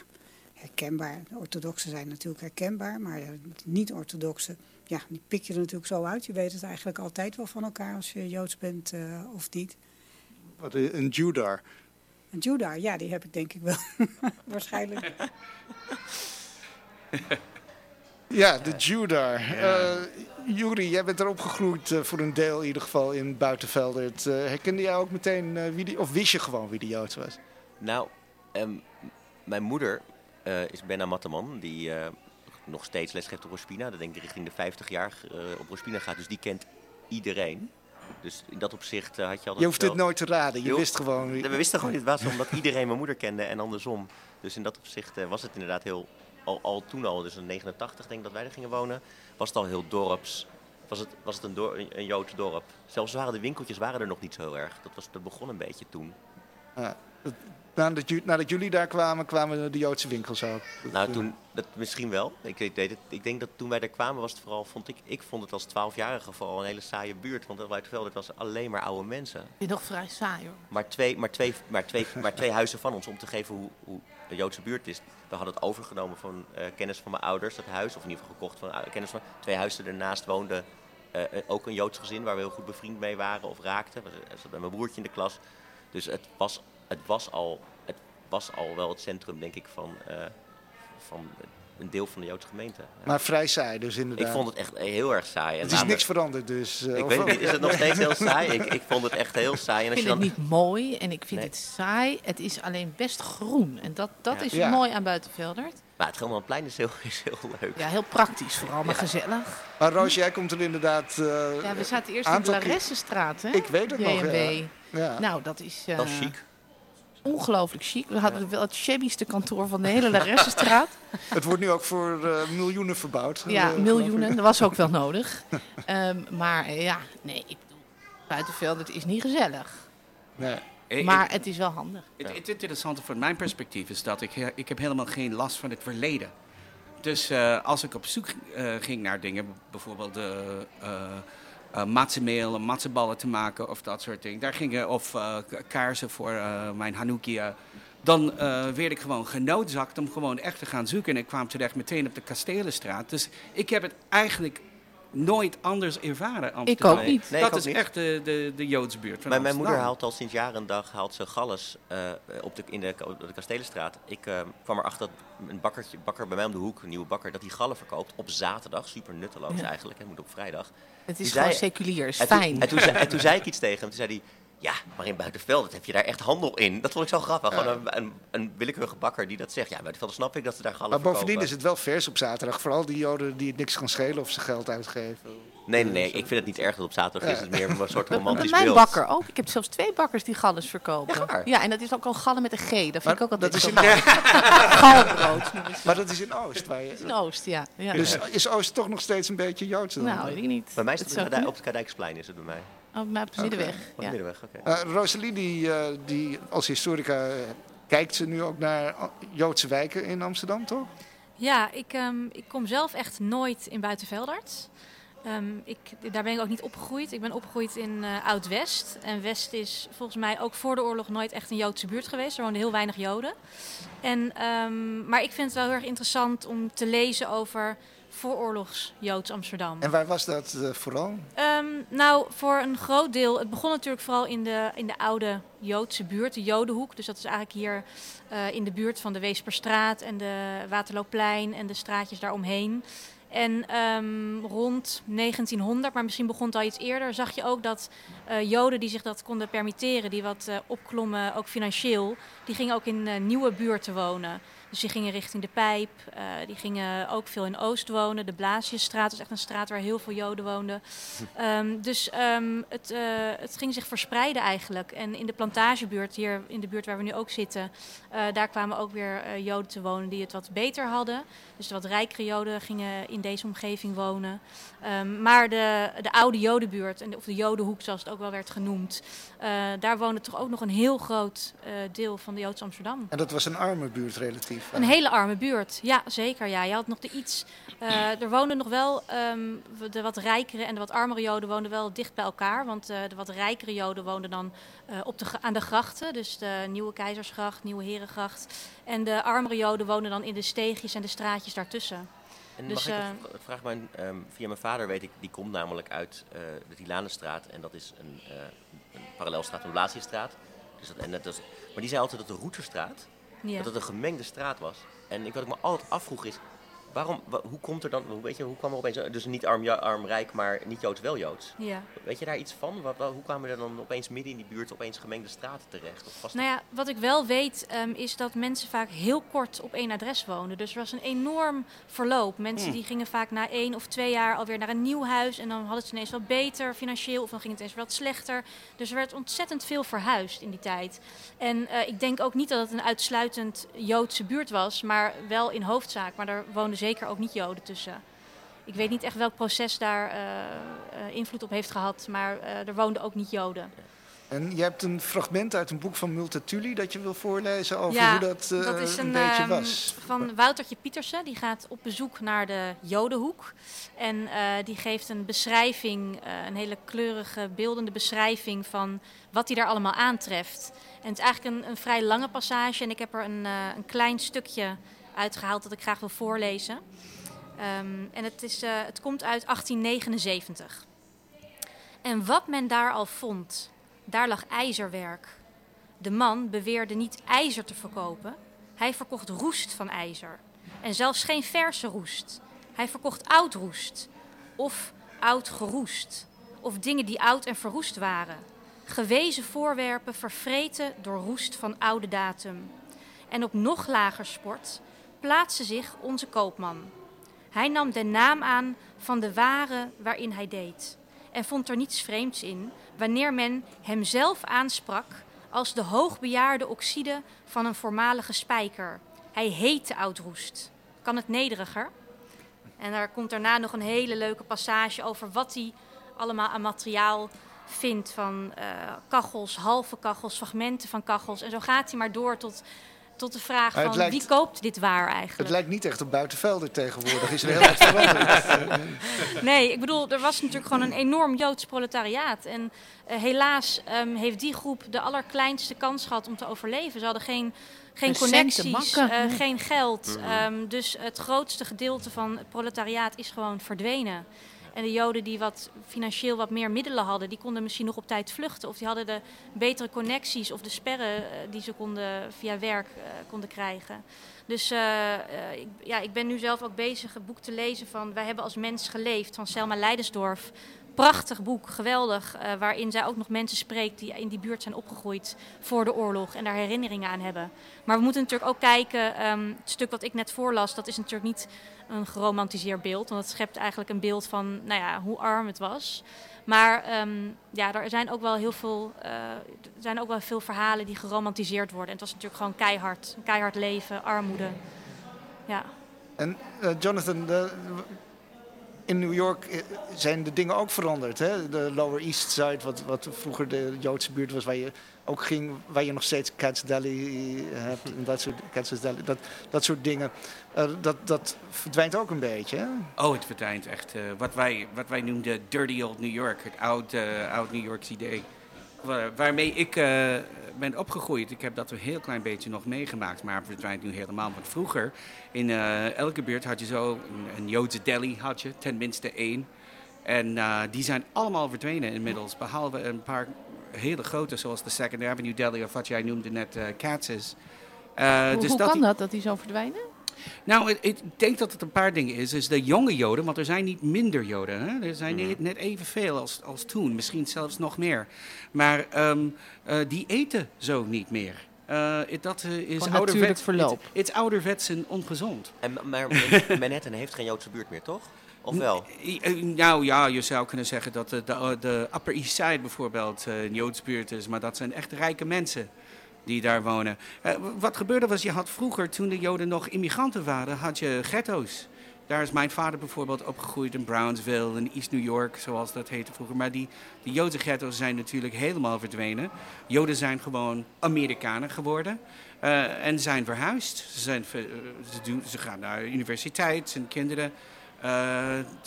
herkenbaar. De orthodoxen zijn natuurlijk herkenbaar, maar de niet-orthodoxen ja, die pik je er natuurlijk zo uit. Je weet het eigenlijk altijd wel van elkaar als je Joods bent uh, of niet. Wat, een Judar? Een Judar, ja, die heb ik denk ik wel. Waarschijnlijk. ja, de Judar. Ja. Uh, Juri, jij bent er opgegroeid uh, voor een deel in ieder geval in Buitenvelden. Het, herkende jij ook meteen wie die, of wist je gewoon wie die Joods was? Nou, um, mijn moeder is Benna Matteman, die nog steeds lesgeeft op Rospina. Dat denk ik richting de 50 jaar uh, op Rospina gaat. Dus die kent iedereen. Dus in dat opzicht uh, had je al. Je hoeft het nooit te raden, je wist gewoon. We wisten gewoon niet wat, omdat iedereen mijn moeder kende en andersom. Dus in dat opzicht uh, was het inderdaad heel. Al, al toen al, dus in 89 denk ik dat wij er gingen wonen, was het al heel dorps. Was het, was het een, dor, een, een Joods dorp. Zelfs waren de winkeltjes waren er nog niet zo heel erg. Dat, was, dat begon een beetje toen. Ja, nadat, nadat jullie daar kwamen, kwamen de Joodse winkels ook. Nou, toen, dat misschien wel. Ik, ik, het, ik denk dat toen wij daar kwamen was het vooral, vond ik, ik vond het als twaalfjarige vooral een hele saaie buurt. Want het was alleen maar oude mensen. Je nog vrij saai hoor. Maar twee, maar twee, maar twee, maar twee huizen van ons, om te geven hoe, hoe de Joodse buurt is. We hadden het overgenomen van uh, kennis van mijn ouders, dat huis. Of in ieder geval gekocht van uh, kennis van twee huizen ernaast woonden. Uh, ook een Joods gezin waar we heel goed bevriend mee waren of raakten. Er zat bij mijn broertje in de klas. Dus het was, het was al was al wel het centrum, denk ik, van, uh, van een deel van de Joodse gemeente. Ja. Maar vrij saai dus inderdaad. Ik vond het echt heel erg saai. En het is niks veranderd dus. Uh, ik weet niet, is het nog steeds heel saai? Ik, ik vond het echt heel saai. En als ik vind je dan... het niet mooi en ik vind nee. het saai. Het is alleen best groen. En dat, dat ja. is ja. mooi aan Buitenveldert. Maar het Gelderlandplein is heel, is heel leuk. Ja, heel praktisch vooral, maar gezellig. Maar Roos, jij komt er inderdaad uh, Ja, we zaten eerst in de Laressenstraat, hè? Ik weet het nog, ja. Nou, dat is... Uh, dat is chic ongelooflijk chic. We hadden wel het shabbyste kantoor van de hele Laressenstraat. het wordt nu ook voor uh, miljoenen verbouwd. Ja, uh, miljoenen. Dat was ook wel nodig. um, maar uh, ja, nee, ik bedoel, buitenveld, het is niet gezellig. Nee. Maar het is wel handig. Het, het interessante van mijn perspectief is dat ik, ik heb helemaal geen last van het verleden. Dus uh, als ik op zoek uh, ging naar dingen, bijvoorbeeld de uh, uh, matzenmeel, matzenballen te maken of dat soort dingen. Daar gingen, of uh, kaarsen voor uh, mijn Hanukkah. Dan werd ik gewoon genoodzakt om gewoon echt te gaan zoeken. En ik kwam terecht meteen op de Kastelenstraat. Dus ik heb het eigenlijk nooit anders ervaren. Amsterdam. Ik ook niet. Nee, dat is echt de, de, de Joodsbuurt van mijn, mijn moeder haalt al sinds jaren en dag haalt ze galles uh, op de, in de, de Kastelenstraat. Ik uh, kwam erachter dat een bakkertje, bakker bij mij om de hoek, een nieuwe bakker, dat die gallen verkoopt op zaterdag. Super nutteloos eigenlijk, het moet op vrijdag. Het is gewoon seculier, is fijn. en, toen, en toen zei ik iets tegen hem, toen zei hij... Ja, maar in Buitenveld heb je daar echt handel in. Dat vond ik zo grappig. Gewoon een, een, een, willekeurige bakker die dat zegt. Ja, Buitenveld snap ik dat ze daar gallen Maar bovendien is het wel vers op zaterdag. Vooral die joden die het niks kan schelen of ze geld uitgeven. Nee, nee, nee. Ik vind het niet erg dat op zaterdag is. Het meer een soort romantisch Mijn beeld. bakker ook. Ik heb zelfs twee bakkers die galles verkopen. Ja, en dat is ook al gallen met een G. Dat vind ik ook altijd dat is in Galbrood. Maar dat is in Oost. Waar je... In Oost, ja. ja. Dus is Oost toch nog steeds een beetje Joods? Nou, weet ik niet. Bij mij is het, het op het Kadijksplein is het bij mij. Oh, maar op de Middenweg. Op de Middenweg, oké. Uh, Rosalie, die, uh, die als historica uh, kijkt ze nu ook naar Joodse wijken in Amsterdam, toch? Ja, ik, um, ik kom zelf echt nooit in Buitenveldert. Um, ik, daar ben ik ook niet opgegroeid. Ik ben opgegroeid in Oud-West. En West is volgens mij ook voor de oorlog nooit echt een Joodse buurt geweest. Er woonden heel weinig Joden. En, um, maar ik vind het wel heel erg interessant om te lezen over vooroorlogs Joods Amsterdam. En waar was dat uh, vooral? Um, nou, voor een groot deel. Het begon natuurlijk vooral in de, in de oude Joodse buurt, de Jodenhoek. Dus dat is eigenlijk hier uh, in de buurt van de Weesperstraat en de Waterloopplein en de straatjes daaromheen. En um, rond 1900, maar misschien begon het al iets eerder, zag je ook dat uh, Joden die zich dat konden permitteren, die wat uh, opklommen, ook financieel, die gingen ook in uh, nieuwe buurten wonen. Dus die gingen richting de Pijp. Die gingen ook veel in Oost wonen. De Blaasjesstraat was echt een straat waar heel veel Joden woonden. Um, dus um, het, het ging zich verspreiden eigenlijk. En in de plantagebuurt, hier in de buurt waar we nu ook zitten, daar kwamen ook weer Joden te wonen die het wat beter hadden. Dus de wat rijkere Joden gingen in deze omgeving wonen. Um, maar de, de oude Jodenbuurt, of de Jodenhoek zoals het ook wel werd genoemd, daar woonde toch ook nog een heel groot deel van de Joodse Amsterdam. En dat was een arme buurt relatief? Een hele arme buurt, ja zeker. Ja. Je had nog de iets. Uh, er woonden nog wel um, de wat rijkere en de wat armere Joden woonden wel dicht bij elkaar. Want de wat rijkere Joden woonden dan op de, aan de grachten. Dus de Nieuwe Keizersgracht, Nieuwe Herengracht. En de armere Joden woonden dan in de steegjes en de straatjes daartussen. En dus, mag ik het, vraag mijn, um, via mijn vader weet ik, die komt namelijk uit de Tilanenstraat. En dat is een, een parallelstraat, een Blasiestraat. Dus dat, en dat is, maar die zei altijd dat de Routerstraat ja. Dat het een gemengde straat was. En ik, wat ik me altijd afvroeg is, waarom, hoe komt er dan, hoe, weet je, hoe kwam er opeens, dus niet arm, ja, arm rijk, maar niet Joods, wel Joods? Ja. Weet je daar iets van? Wat, hoe kwamen er dan opeens midden in die buurt opeens gemengde straten terecht? Of was nou ja, wat ik wel weet um, is dat mensen vaak heel kort op één adres wonen. Dus er was een enorm verloop. Mensen hmm. die gingen vaak na één of twee jaar alweer naar een nieuw huis en dan hadden ze ineens wat beter financieel of dan ging het ineens wat slechter. Dus er werd ontzettend veel verhuisd in die tijd. En uh, ik denk ook niet dat het een uitsluitend Joodse buurt was, maar wel in hoofdzaak. Maar er woonden zeker ook niet Joden tussen. Ik weet niet echt welk proces daar uh, uh, invloed op heeft gehad, maar uh, er woonden ook niet Joden. En je hebt een fragment uit een boek van Multatuli dat je wil voorlezen over ja, hoe dat, dat is een, een beetje um, was. Van Woutertje Pietersen, die gaat op bezoek naar de Jodenhoek. En die geeft een beschrijving, een hele kleurige, beeldende beschrijving van wat hij daar allemaal aantreft. En het is eigenlijk een, een vrij lange passage en ik heb er een, een klein stukje uitgehaald dat ik graag wil voorlezen. Um, en het, is, uh, het komt uit 1879. En wat men daar al vond, daar lag ijzerwerk. De man beweerde niet ijzer te verkopen, hij verkocht roest van ijzer. En zelfs geen verse roest. Hij verkocht oud roest of oud geroest. Of dingen die oud en verroest waren. Gewezen voorwerpen vervreten door roest van oude datum. En op nog lager sport plaatste zich onze koopman. Hij nam de naam aan van de ware waarin hij deed en vond er niets vreemds in wanneer men hemzelf aansprak als de hoogbejaarde oxide van een voormalige spijker. Hij heette Oudroest. Kan het nederiger? En daar komt daarna nog een hele leuke passage over wat hij allemaal aan materiaal vindt van uh, kachels, halve kachels, fragmenten van kachels. En zo gaat hij maar door tot tot de vraag van lijkt, wie koopt dit waar eigenlijk? Het lijkt niet echt op buitenvelder tegenwoordig. Is er heel veranderd? nee, ik bedoel, er was natuurlijk gewoon een enorm Joods proletariaat. En uh, helaas um, heeft die groep de allerkleinste kans gehad om te overleven. Ze hadden geen, geen connecties, uh, geen geld. Um, dus het grootste gedeelte van het proletariaat is gewoon verdwenen. En de Joden die wat financieel wat meer middelen hadden, die konden misschien nog op tijd vluchten. Of die hadden de betere connecties of de sperren die ze konden via werk konden krijgen. Dus ik, ja, ik ben nu zelf ook bezig een boek te lezen van Wij hebben als mens geleefd van Selma Leidensdorf prachtig boek, geweldig. Waarin zij ook nog mensen spreekt die in die buurt zijn opgegroeid voor de oorlog en daar herinneringen aan hebben. Maar we moeten natuurlijk ook kijken, um, het stuk wat ik net voorlas, dat is natuurlijk niet een geromantiseerd beeld. Want het schept eigenlijk een beeld van nou ja, hoe arm het was. Maar um, ja, er zijn ook wel heel veel, uh, zijn ook wel veel verhalen die geromantiseerd worden. En het was natuurlijk gewoon keihard, keihard leven, armoede. Ja. En uh, Jonathan, de, in New York eh, zijn de dingen ook veranderd. Hè? De Lower East Side, wat, wat vroeger de Joodse buurt was, waar je ook ging, waar je nog steeds Cats Deli hebt en dat soort, Cats Deli, dat, dat soort dingen. Uh, dat, dat verdwijnt ook een beetje. Hè? Oh, het verdwijnt echt. Wat, wij, wat wij noemden Dirty Old New York, het oud, uh, oud New Yorks idee. Waarmee ik ben opgegroeid. Ik heb dat een heel klein beetje nog meegemaakt, maar het verdwijnt nu helemaal. Want vroeger, in uh, elke buurt had je zo een, een Joodse deli, had je, tenminste één. En uh, die zijn allemaal verdwenen inmiddels, behalve een paar hele grote, zoals de Second Avenue Deli of wat jij noemde net, Katz's. hoe, dus hoe dat kan dat, dat die zo verdwijnen? Nou, ik, ik, denk dat het een paar dingen is. Is de jonge Joden, want er zijn niet minder Joden. Hè? Er zijn mm. net evenveel als, als toen, misschien zelfs nog meer. Maar um, uh, die eten zo niet meer. Uh, dat uh, is ouderwets verloop. Het is ouderwets en ongezond. En, maar Manhattan heeft geen Joodse buurt meer, toch? Of wel? Nou ja, je zou kunnen zeggen dat de, de, de Upper East Side bijvoorbeeld een Joodse buurt is. Maar dat zijn echt rijke mensen die daar wonen. Uh, wat gebeurde was, je had vroeger, toen de Joden nog immigranten waren, had je ghetto's. Daar is mijn vader bijvoorbeeld opgegroeid in Brownsville, in East New York, zoals dat heette vroeger. Maar die, die Joodse ghetto's zijn natuurlijk helemaal verdwenen. Joden zijn gewoon Amerikanen geworden uh, en zijn verhuisd. Ze, zijn, uh, ze, doen, ze gaan naar de universiteit, zijn kinderen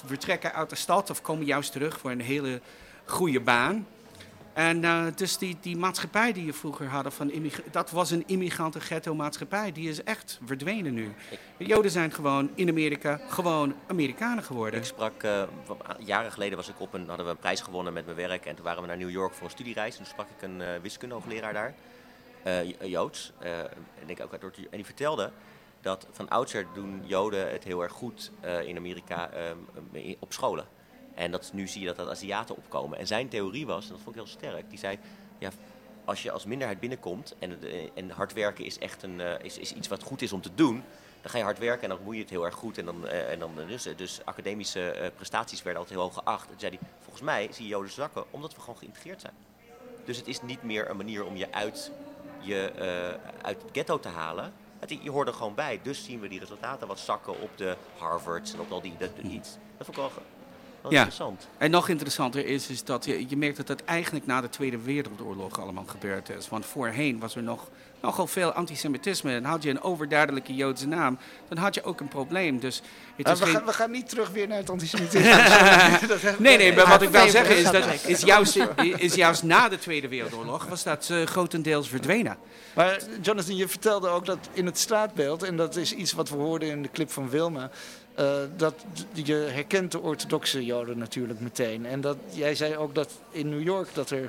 vertrekken uit de stad of komen juist terug voor een hele goede baan. En uh, dus die, die maatschappij die je vroeger hadden, van dat was een immigranten ghetto maatschappij. Die is echt verdwenen nu. De Joden zijn gewoon in Amerika gewoon Amerikanen geworden. Ik sprak, uh, jaren geleden was ik op een, hadden we een prijs gewonnen met mijn werk. En toen waren we naar New York voor een studiereis. En toen sprak ik een uh, wiskundehoogleraar daar, Joods. en, ik ook, en die vertelde dat van oudsher doen Joden het heel erg goed in Amerika op scholen. En dat, nu zie je dat er Aziaten opkomen. En zijn theorie was, en dat vond ik heel sterk, die zei... Ja, als je als minderheid binnenkomt en, en hard werken is echt een, uh, is, is iets wat goed is om te doen... dan ga je hard werken en dan moet je het heel erg goed. En dan, uh, en dan, dus, dus academische prestaties werden altijd heel hoog geacht. En zei hij, volgens mij zie je Joden zakken omdat we gewoon geïntegreerd zijn. Dus het is niet meer een manier om je uit, je, uit het ghetto te halen... Het, je hoort er gewoon bij. Dus zien we die resultaten wat zakken op de Harvards en op al die, dat, iets. Dat vond ik wel ja. interessant. En nog interessanter is, is dat je, je merkt dat het eigenlijk na de Tweede Wereldoorlog allemaal gebeurd is. Want voorheen was er nog nogal veel antisemitisme. En had je een overduidelijke Joodse naam, dan had je ook een probleem. Dus het is we, gaan, we, gaan, niet terug weer naar het antisemitisme. nee, nee, maar wat ik wil zeggen is, dat is juist, is juist na de Tweede Wereldoorlog was dat uh, grotendeels verdwenen. Maar Jonathan, je vertelde ook dat in het straatbeeld, en dat is iets wat we hoorden in de clip van Wilma, uh, dat je herkent de orthodoxe Joden natuurlijk meteen. En dat, jij zei ook dat in New York dat er uh,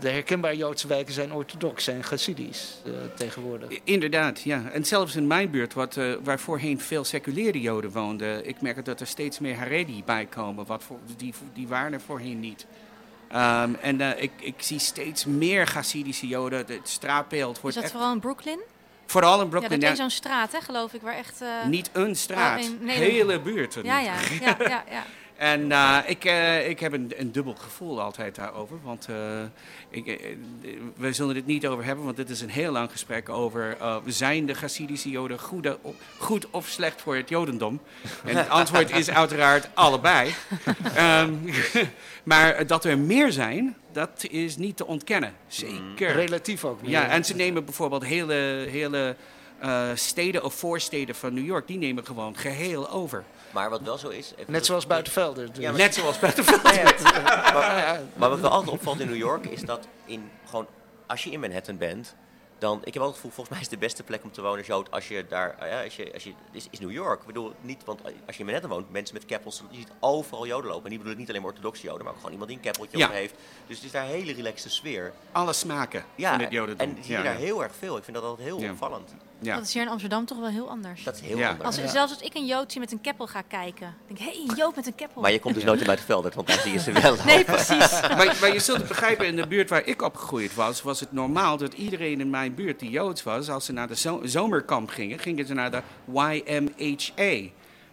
de herkenbare Joodse wijken zijn orthodox, zijn Hasidisch uh, tegenwoordig. Inderdaad, ja. En zelfs in mijn buurt, wat, uh, waar voorheen veel seculiere Joden woonden, ik merk dat er steeds meer Haredi bij komen. Wat voor, die, die waren er voorheen niet. Um, en ik, ik zie steeds meer Hasidische Joden. Het straatbeeld wordt. Is dat vooral in Brooklyn? Vooral in Brooklyn. Ja, dat is zo'n straat, hè, geloof ik, waar echt... Uh... Niet een straat, nee, hele buurten. Ja, ja, ja, ja, ja. En uh, ik, uh, ik heb een, een dubbel gevoel altijd daarover. Want uh, ik, we zullen het niet over hebben, want dit is een heel lang gesprek over... zijn de Hasidische Joden goede, goed of slecht voor het Jodendom? En het antwoord is uiteraard allebei. um, maar dat er meer zijn, dat is niet te ontkennen. Zeker. Relatief ook. Ja, en ze nemen bijvoorbeeld hele, hele steden of voorsteden van New York... die nemen gewoon geheel over. Maar wat wel zo is... Net zoals Buitenvelden. Ja, net zoals Buitenvelden. maar, maar wat wel altijd opvalt in New York is dat in, gewoon, als je in Manhattan bent... dan, ik heb altijd het gevoel, volgens mij is de beste plek om te wonen als Jood als je daar, uh, als je, als je, is, is New York. Ik bedoel, niet, want als je in Manhattan woont, mensen met keppels, je ziet overal Joden lopen. En die bedoel ik niet alleen maar orthodoxe Joden, maar ook gewoon iemand die een keppeltje ja. heeft. Dus het is daar een hele relaxte sfeer. Alle smaken ja, van het Jodendom. En zie je daar heel erg veel. Ik vind dat altijd heel opvallend. Ja. Dat is hier in Amsterdam toch wel heel anders. Dat is heel anders. Als, zelfs als ik een Jood zie met een keppel ga kijken, denk ik, hé, hey, een Jood met een keppel. Maar je komt dus nooit in Buitenveldert, want daar zie je ze wel. nee, precies. maar, maar, je zult het begrijpen, in de buurt waar ik opgegroeid was, was het normaal dat iedereen in mijn buurt die Joods was, als ze naar de zomerkamp gingen, gingen ze naar de YMHA.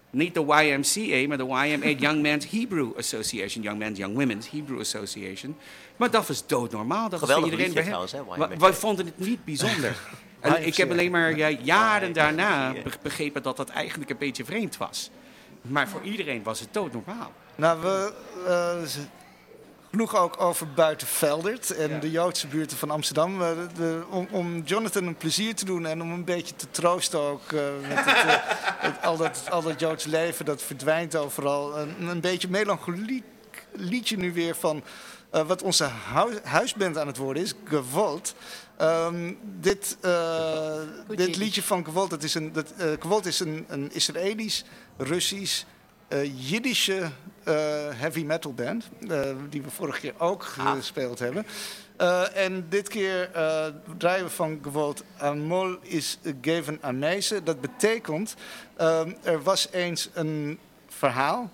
Niet de YMCA, maar de YMA, Young Men's Hebrew Association. Young Men's, Young Women's Hebrew Association. Maar dat was doodnormaal. Dat Geweldig was iedereen trouwens, hè, Wij vonden het niet bijzonder. en ik heb alleen maar ja, jaren daarna begrepen dat dat eigenlijk een beetje vreemd was. Maar voor iedereen was het doodnormaal. Nou, we, uh, genoeg ook over Buitenveldert en de Joodse buurten van Amsterdam. De, om, om, Jonathan een plezier te doen en om een beetje te troosten ook. Uh, met het, uh, al, dat, al dat Joods leven dat verdwijnt overal. Een, een beetje melancholiek liedje nu weer van uh, wat onze hu huisband aan het worden is, Gewolt. Um, dit, dit liedje van Gewolt, dat is een, dat, Gewolt is een, een Israëlisch, Russisch uh, Jiddische heavy metal band. Die we vorige keer ook ah. gespeeld hebben. en dit keer draaien we van Gewalt Amol is geven Ameise. Dat betekent, er was eens een verhaal.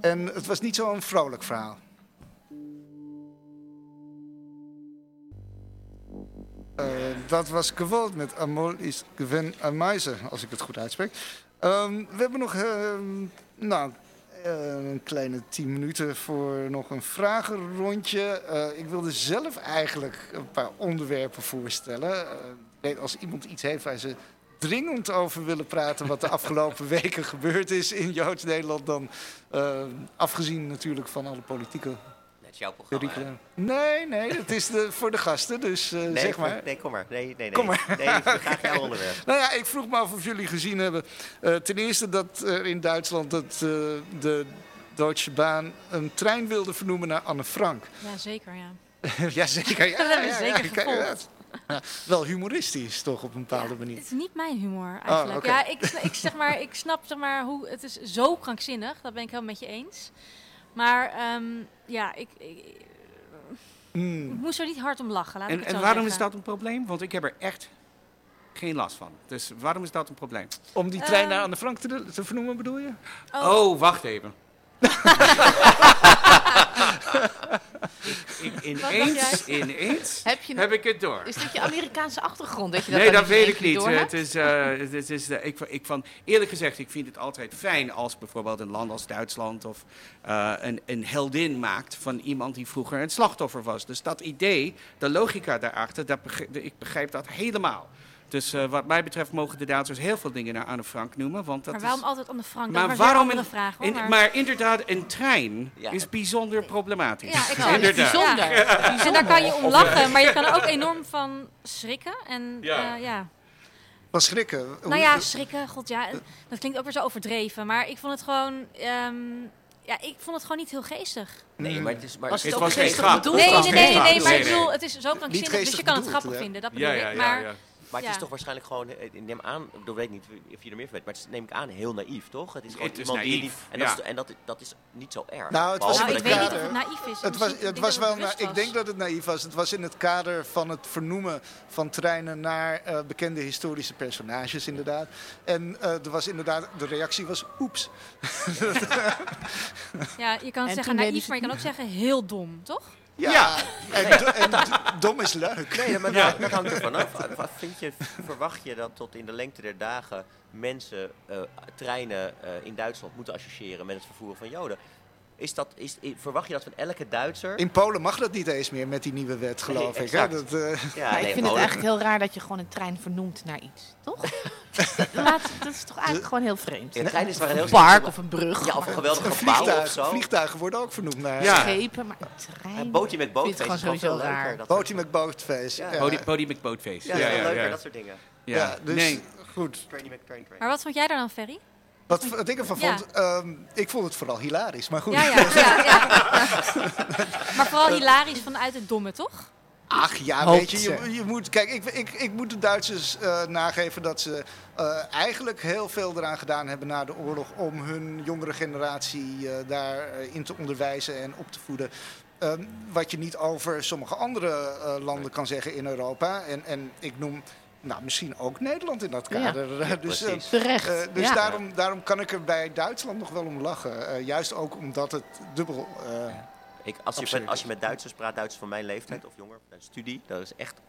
En het was niet zo'n vrolijk verhaal. Uh, dat was Gewalt met Amol is geven Ameise, als ik het goed uitspreek. Um, we hebben nog uh, nou, uh, een kleine tien minuten voor nog een vragenrondje. Uh, ik wilde zelf eigenlijk een paar onderwerpen voorstellen. Als iemand iets heeft waar ze dringend over willen praten... wat de afgelopen weken gebeurd is in Joods Nederland... dan afgezien natuurlijk van alle politieke jouw programma. Nee, nee, het is de, voor de gasten, dus uh, nee, zeg maar. Nee, kom maar. Nee, nee, nee. Kom maar. Nee, graag jouw onderwerp. nou ja, ik vroeg me af of jullie gezien hebben. Uh, ten eerste dat er in Duitsland dat, uh, de Deutsche Bahn een trein wilde vernoemen naar Anne Frank. Ja, zeker, ja. ja, zeker. Ja, dat hebben we zeker gevolgd. Ja, wel humoristisch, toch, op een bepaalde manier. Het is niet mijn humor, oh, eigenlijk. Ja, ik, ik, zeg maar, ik snap zeg maar, hoe... Het is zo krankzinnig, dat ben ik helemaal met je eens. Maar um, ja, ik, ik, mm. ik, moest er niet hard om lachen. Laat en, en waarom zeggen. is dat een probleem? Want ik heb er echt geen last van. Dus waarom is dat een probleem? Om die trein naar Anne Frank te, te vernoemen, bedoel je? Oh, oh wacht even. Ik, ineens, ineens heb, je heb ik het door. Is dit je Amerikaanse achtergrond? Dat je dat nee, dat weet ik niet. Het is, uh, het is, uh, ik, ik van, eerlijk gezegd, ik vind het altijd fijn als bijvoorbeeld een land als Duitsland of uh, een, een heldin maakt van iemand die vroeger een slachtoffer was. Dus dat idee, de logica daarachter, dat begrijp, ik begrijp dat helemaal. Dus uh, wat mij betreft mogen de Duitsers heel veel dingen naar Anne Frank noemen. Want dat maar waarom is... altijd Anne Frank? Maar waarom een, vraag, hoor, in, maar... maar... inderdaad, een trein ja. is bijzonder problematisch. Ja, ik inderdaad. Bijzonder. Ja. En daar kan je om lachen, maar je kan er ook enorm van schrikken. En, ja. Uh, ja. Wat schrikken? Nou ja, schrikken, god ja. Dat klinkt ook weer zo overdreven. Maar ik vond het gewoon... Um, ja, ik vond het gewoon niet heel geestig. Nee, maar het is... Maar was het, het was geen grap. Nee, nee, nee, nee, maar ik bedoel, het is zo krankzinnig, dus je kan het grappig vinden. Dat bedoel ik. Maar maar het is toch waarschijnlijk gewoon, eh, ik neem aan, ik weet niet of je er meer van weet, maar het is, neem ik aan heel naïef, toch? Het is gewoon het iemand die, en, dat is, en dat, dat is niet zo erg. Nou, het was nou, ik weet niet of het naïef is. Het was, het was wel, na, ik denk dat het naïef was. Het was in het kader van het vernoemen van treinen naar uh, bekende historische personages, inderdaad. En uh, er was inderdaad, de reactie was oeps. ja, je kan en zeggen naïef, maar je kan ook zeggen heel dom, toch? Ja, ja. En, en, dom is leuk. Nee, maar ja. dat, hangt er vanaf. Vind je, verwacht je dat tot in de lengte der dagen mensen uh, treinen uh, in Duitsland moeten associëren met het vervoeren van Joden? Is dat, is, verwacht je dat van elke Duitser? In Polen mag dat niet eens meer met die nieuwe wet, geloof ik. Hè? Dat, uh... ja, nee, ik vind het eigenlijk heel raar dat je gewoon een trein vernoemt naar iets, toch? Laat, dat is toch eigenlijk gewoon heel vreemd. Ja, een trein is maar een heel park of een brug. Ja, of een geweldig gebouw vliegtuig, of zo. Vliegtuigen worden ook vernoemd naar ja. schepen, maar een trein. Een bootje met bootfeest is gewoon sowieso raar. Bootje met bootfeest. Ja. Ja. Podium met bootfeest. Ja, ja, ja, leuker, dat soort dingen. Ja, dus nee. goed. Maar wat vond jij daar dan, Ferry? Wat, wat ik ervan vond, ja. um, ik vond het vooral hilarisch, maar goed. Ja, ja, ja, ja. maar vooral hilarisch vanuit het domme, toch? Ach ja, weet je, je, je, moet, kijk, ik, ik, ik moet de Duitsers uh, nageven dat ze uh, eigenlijk heel veel eraan gedaan hebben na de oorlog om hun jongere generatie uh, daarin te onderwijzen en op te voeden. Ehm, wat je niet over sommige andere landen kan zeggen in Europa. En, en ik noem nou, misschien ook Nederland in dat kader. Ja, dus uh, terecht. Uh, dus daarom, daarom kan ik er bij Duitsland nog wel om lachen. Uh, juist ook omdat het dubbel. Ik, als, je met, als je met Duitsers praat, Duitsers van mijn leeftijd of jonger, studie, dat is echt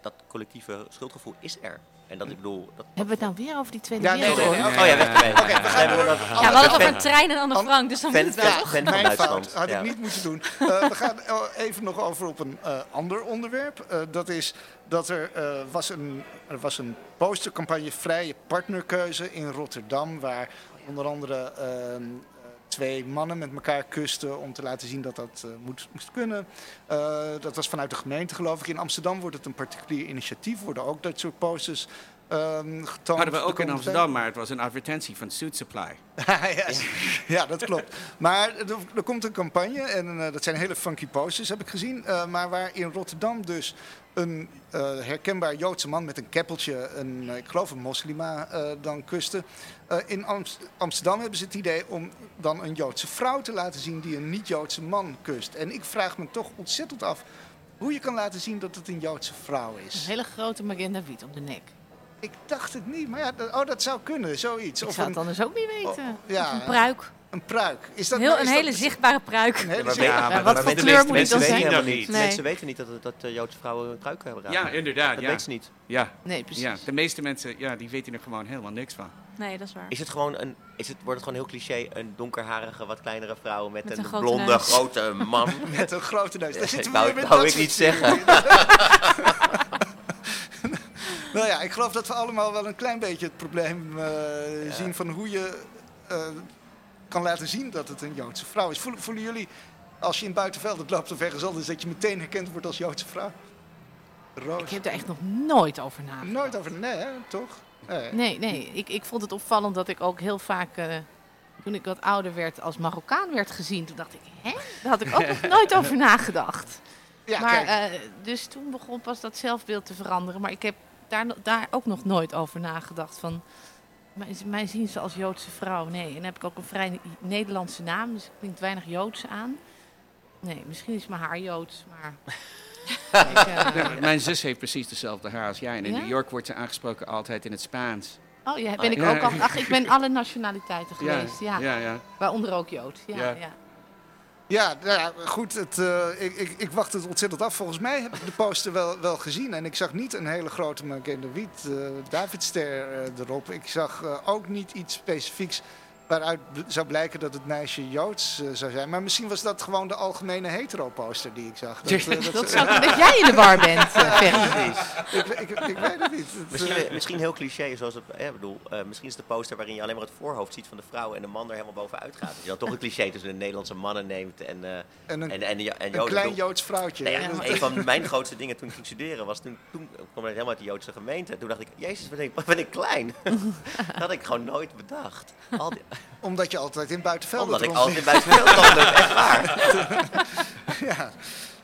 dat collectieve schuldgevoel is er. En dat ik bedoel... Dat, Hebben we het nou weer over die Tweede ja, nee, nee, nee, Oh ja, weg ermee. Oké, we gaan door. Ja, we hadden het over een trein en Anne Frank, dus dan moet het wel. Ja, mijn fout. Had ik niet moeten doen. Uh, we gaan even nog over op een uh, ander onderwerp. Uh, dat is dat er, was een, er was een postercampagne Vrije Partnerkeuze in Rotterdam... waar onder andere ehm, twee mannen met elkaar kusten om te laten zien dat dat uh, moet, moest kunnen. Uh, dat was vanuit de gemeente geloof ik. In Amsterdam wordt het een particulier initiatief, worden ook dat soort posters um, getoond. Hadden we ook in Amsterdam, maar het was een advertentie van Suit Supply. ja, ja, dat klopt. Maar er, er, komt een campagne en uh, dat zijn hele funky posters, heb ik gezien. maar waar in Rotterdam dus een uh, herkenbaar Joodse man met een keppeltje, een, ik geloof een moslima, uh, dan kuste. Uh, in Amsterdam hebben ze het idee om dan een Joodse vrouw te laten zien die een niet-Joodse man kust. En ik vraag me toch ontzettend af hoe je kan laten zien dat het een Joodse vrouw is. Een hele grote magenta wiet op de nek. Ik dacht het niet, maar ja, oh, dat zou kunnen, zoiets. Ik of zou het een, anders ook niet weten. Oh, ja, een pruik. Een pruik. Is dat, Heel, nou- een hele dat, zichtbare pruik. Een hele ja, zichtbare, ja, wat voor kleur moet het dan zijn? Dat niet. Nee. Mensen weten niet dat, dat uh, Joodse vrouwen een pruik hebben. Ja, inderdaad. Dat ja. weten ze niet. Ja. Nee, precies. Ja, de meeste mensen ja, die weten er gewoon helemaal niks van. Nee, dat is waar. Is het gewoon een, is het, wordt het gewoon heel cliché een donkerharige, wat kleinere vrouw met, met een, een blonde, neus. grote man? met een grote neus. Wou, wou dat ik niet zeggen. nou ja, ik geloof dat we allemaal wel een klein beetje het probleem uh, ja. zien van hoe je uh, kan laten zien dat het een Joodse vrouw is. Voelen, voelen jullie, als je in buitenveld het loopt of ergens anders, dat je meteen herkend wordt als Joodse vrouw? Roos. Ik heb daar echt nog nooit over nagedacht. Nooit over, nee, hè? toch? Nee, nee, nee. Ik, ik vond het opvallend dat ik ook heel vaak, uh, toen ik wat ouder werd, als Marokkaan werd gezien. Toen dacht ik, hè? Daar had ik ook nog nooit over nagedacht. Ja, maar, uh, dus toen begon pas dat zelfbeeld te veranderen. Maar ik heb daar, daar ook nog nooit over nagedacht. Van, mij, mij zien ze als Joodse vrouw. Nee, en dan heb ik ook een vrij Nederlandse naam, dus het klinkt weinig Joods aan. Nee, misschien is mijn haar Joods, maar... ik, uh... ja, mijn zus heeft precies dezelfde haar als jij. En in ja? New York wordt ze aangesproken altijd in het Spaans. Oh ja, ben ik ja. ook al. Ach, ik ben alle nationaliteiten geweest. Ja, ja. ja, Waaronder ook Jood. Ja, ja. Ja, nou ja, goed. Het, uh, ik, ik, ik, wacht het ontzettend af. Volgens mij heb ik de poster wel, wel gezien. En ik zag niet een hele grote Magenda Wiet uh, Davidster uh, erop. Ik zag ook niet iets specifieks waaruit zou blijken dat het meisje Joods uh, zou zijn. Maar misschien was dat gewoon de algemene hetero-poster die ik zag. Dat, uh, dat, dat zou uh, dat jij in de war bent, uh, ik, ik, ik, weet het niet. Misschien, misschien heel cliché, zoals het, eh, bedoel, misschien is de poster waarin je alleen maar het voorhoofd ziet van de vrouw en de man er helemaal bovenuit gaat. Dat je dan toch een cliché tussen de Nederlandse mannen neemt en, en, een, en, en, en, een klein Joods vrouwtje. Ja, ja. Een van mijn grootste dingen toen ik ging studeren was, toen, toen kwam ik helemaal uit de Joodse gemeente. Toen dacht ik, jezus, ben ik, ben ik klein. dat had ik gewoon nooit bedacht. Al die, omdat je altijd in buitenveld Omdat ik altijd in buitenveld echt waar. ja.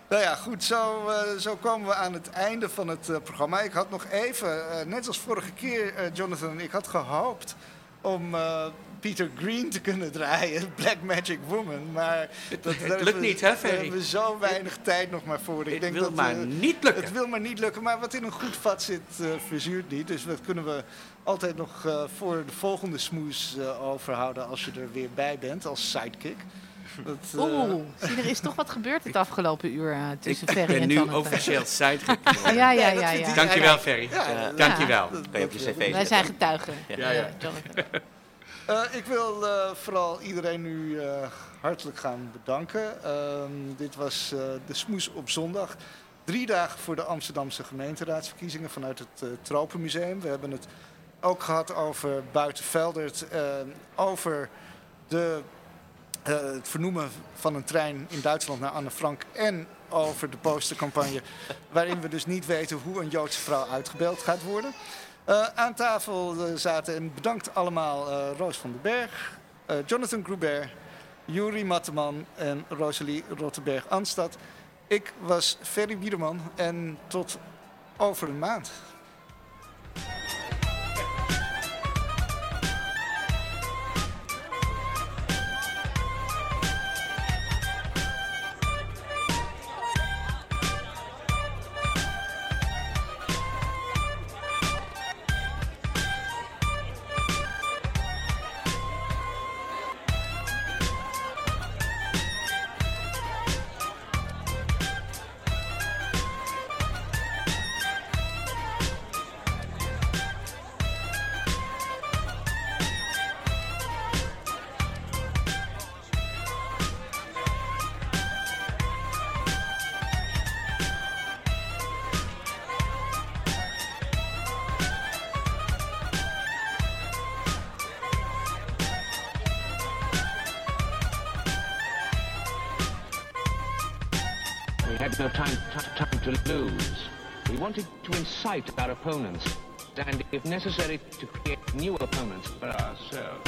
Nou ja, goed, zo, uh, zo komen we aan het einde van het uh, programma. Ik had nog even, uh, net als vorige keer, Jonathan, ik had gehoopt om Peter Green te kunnen draaien, Black Magic Woman. Maar dat, het lukt niet, hè, Ferry? Daar hebben we zo weinig het, tijd nog maar voor. Ik het denk wil dat, maar niet lukken. Het wil maar niet lukken, maar wat in een goed vat zit, verzuurt niet. Dus dat kunnen we altijd nog uh, voor de volgende smoes uh, overhouden als je er weer bij bent als sidekick. Dat, uh... Oeh, zie, er is toch wat gebeurd het afgelopen uur tussen ik, Ferry en Ik ben Jonathan. nu officieel sidekick. ja, ja, ja. ja, ja. Dankjewel, Ferry. Ja, ja. Dankjewel. Dat kan je op je cv Wij zijn getuigen, ja, Jonathan. ik wil vooral iedereen nu hartelijk gaan bedanken. dit was de smoes op zondag. Drie dagen voor de Amsterdamse gemeenteraadsverkiezingen vanuit het Tropenmuseum. We hebben het ook gehad over Buitenveldert, over de, het vernoemen van een trein in Duitsland naar Anne Frank en over de postercampagne waarin we dus niet weten hoe een Joodse vrouw uitgebeeld gaat worden. Uh, aan tafel zaten, en bedankt allemaal, Roos van den Berg, Jonathan Grubert, Juri Matteman en Rosalie Rottenberg-Anstad. Ik was Ferry Biederman en tot over een maand. No time, time to lose. We wanted to incite our opponents and, if necessary, to create new opponents for ourselves.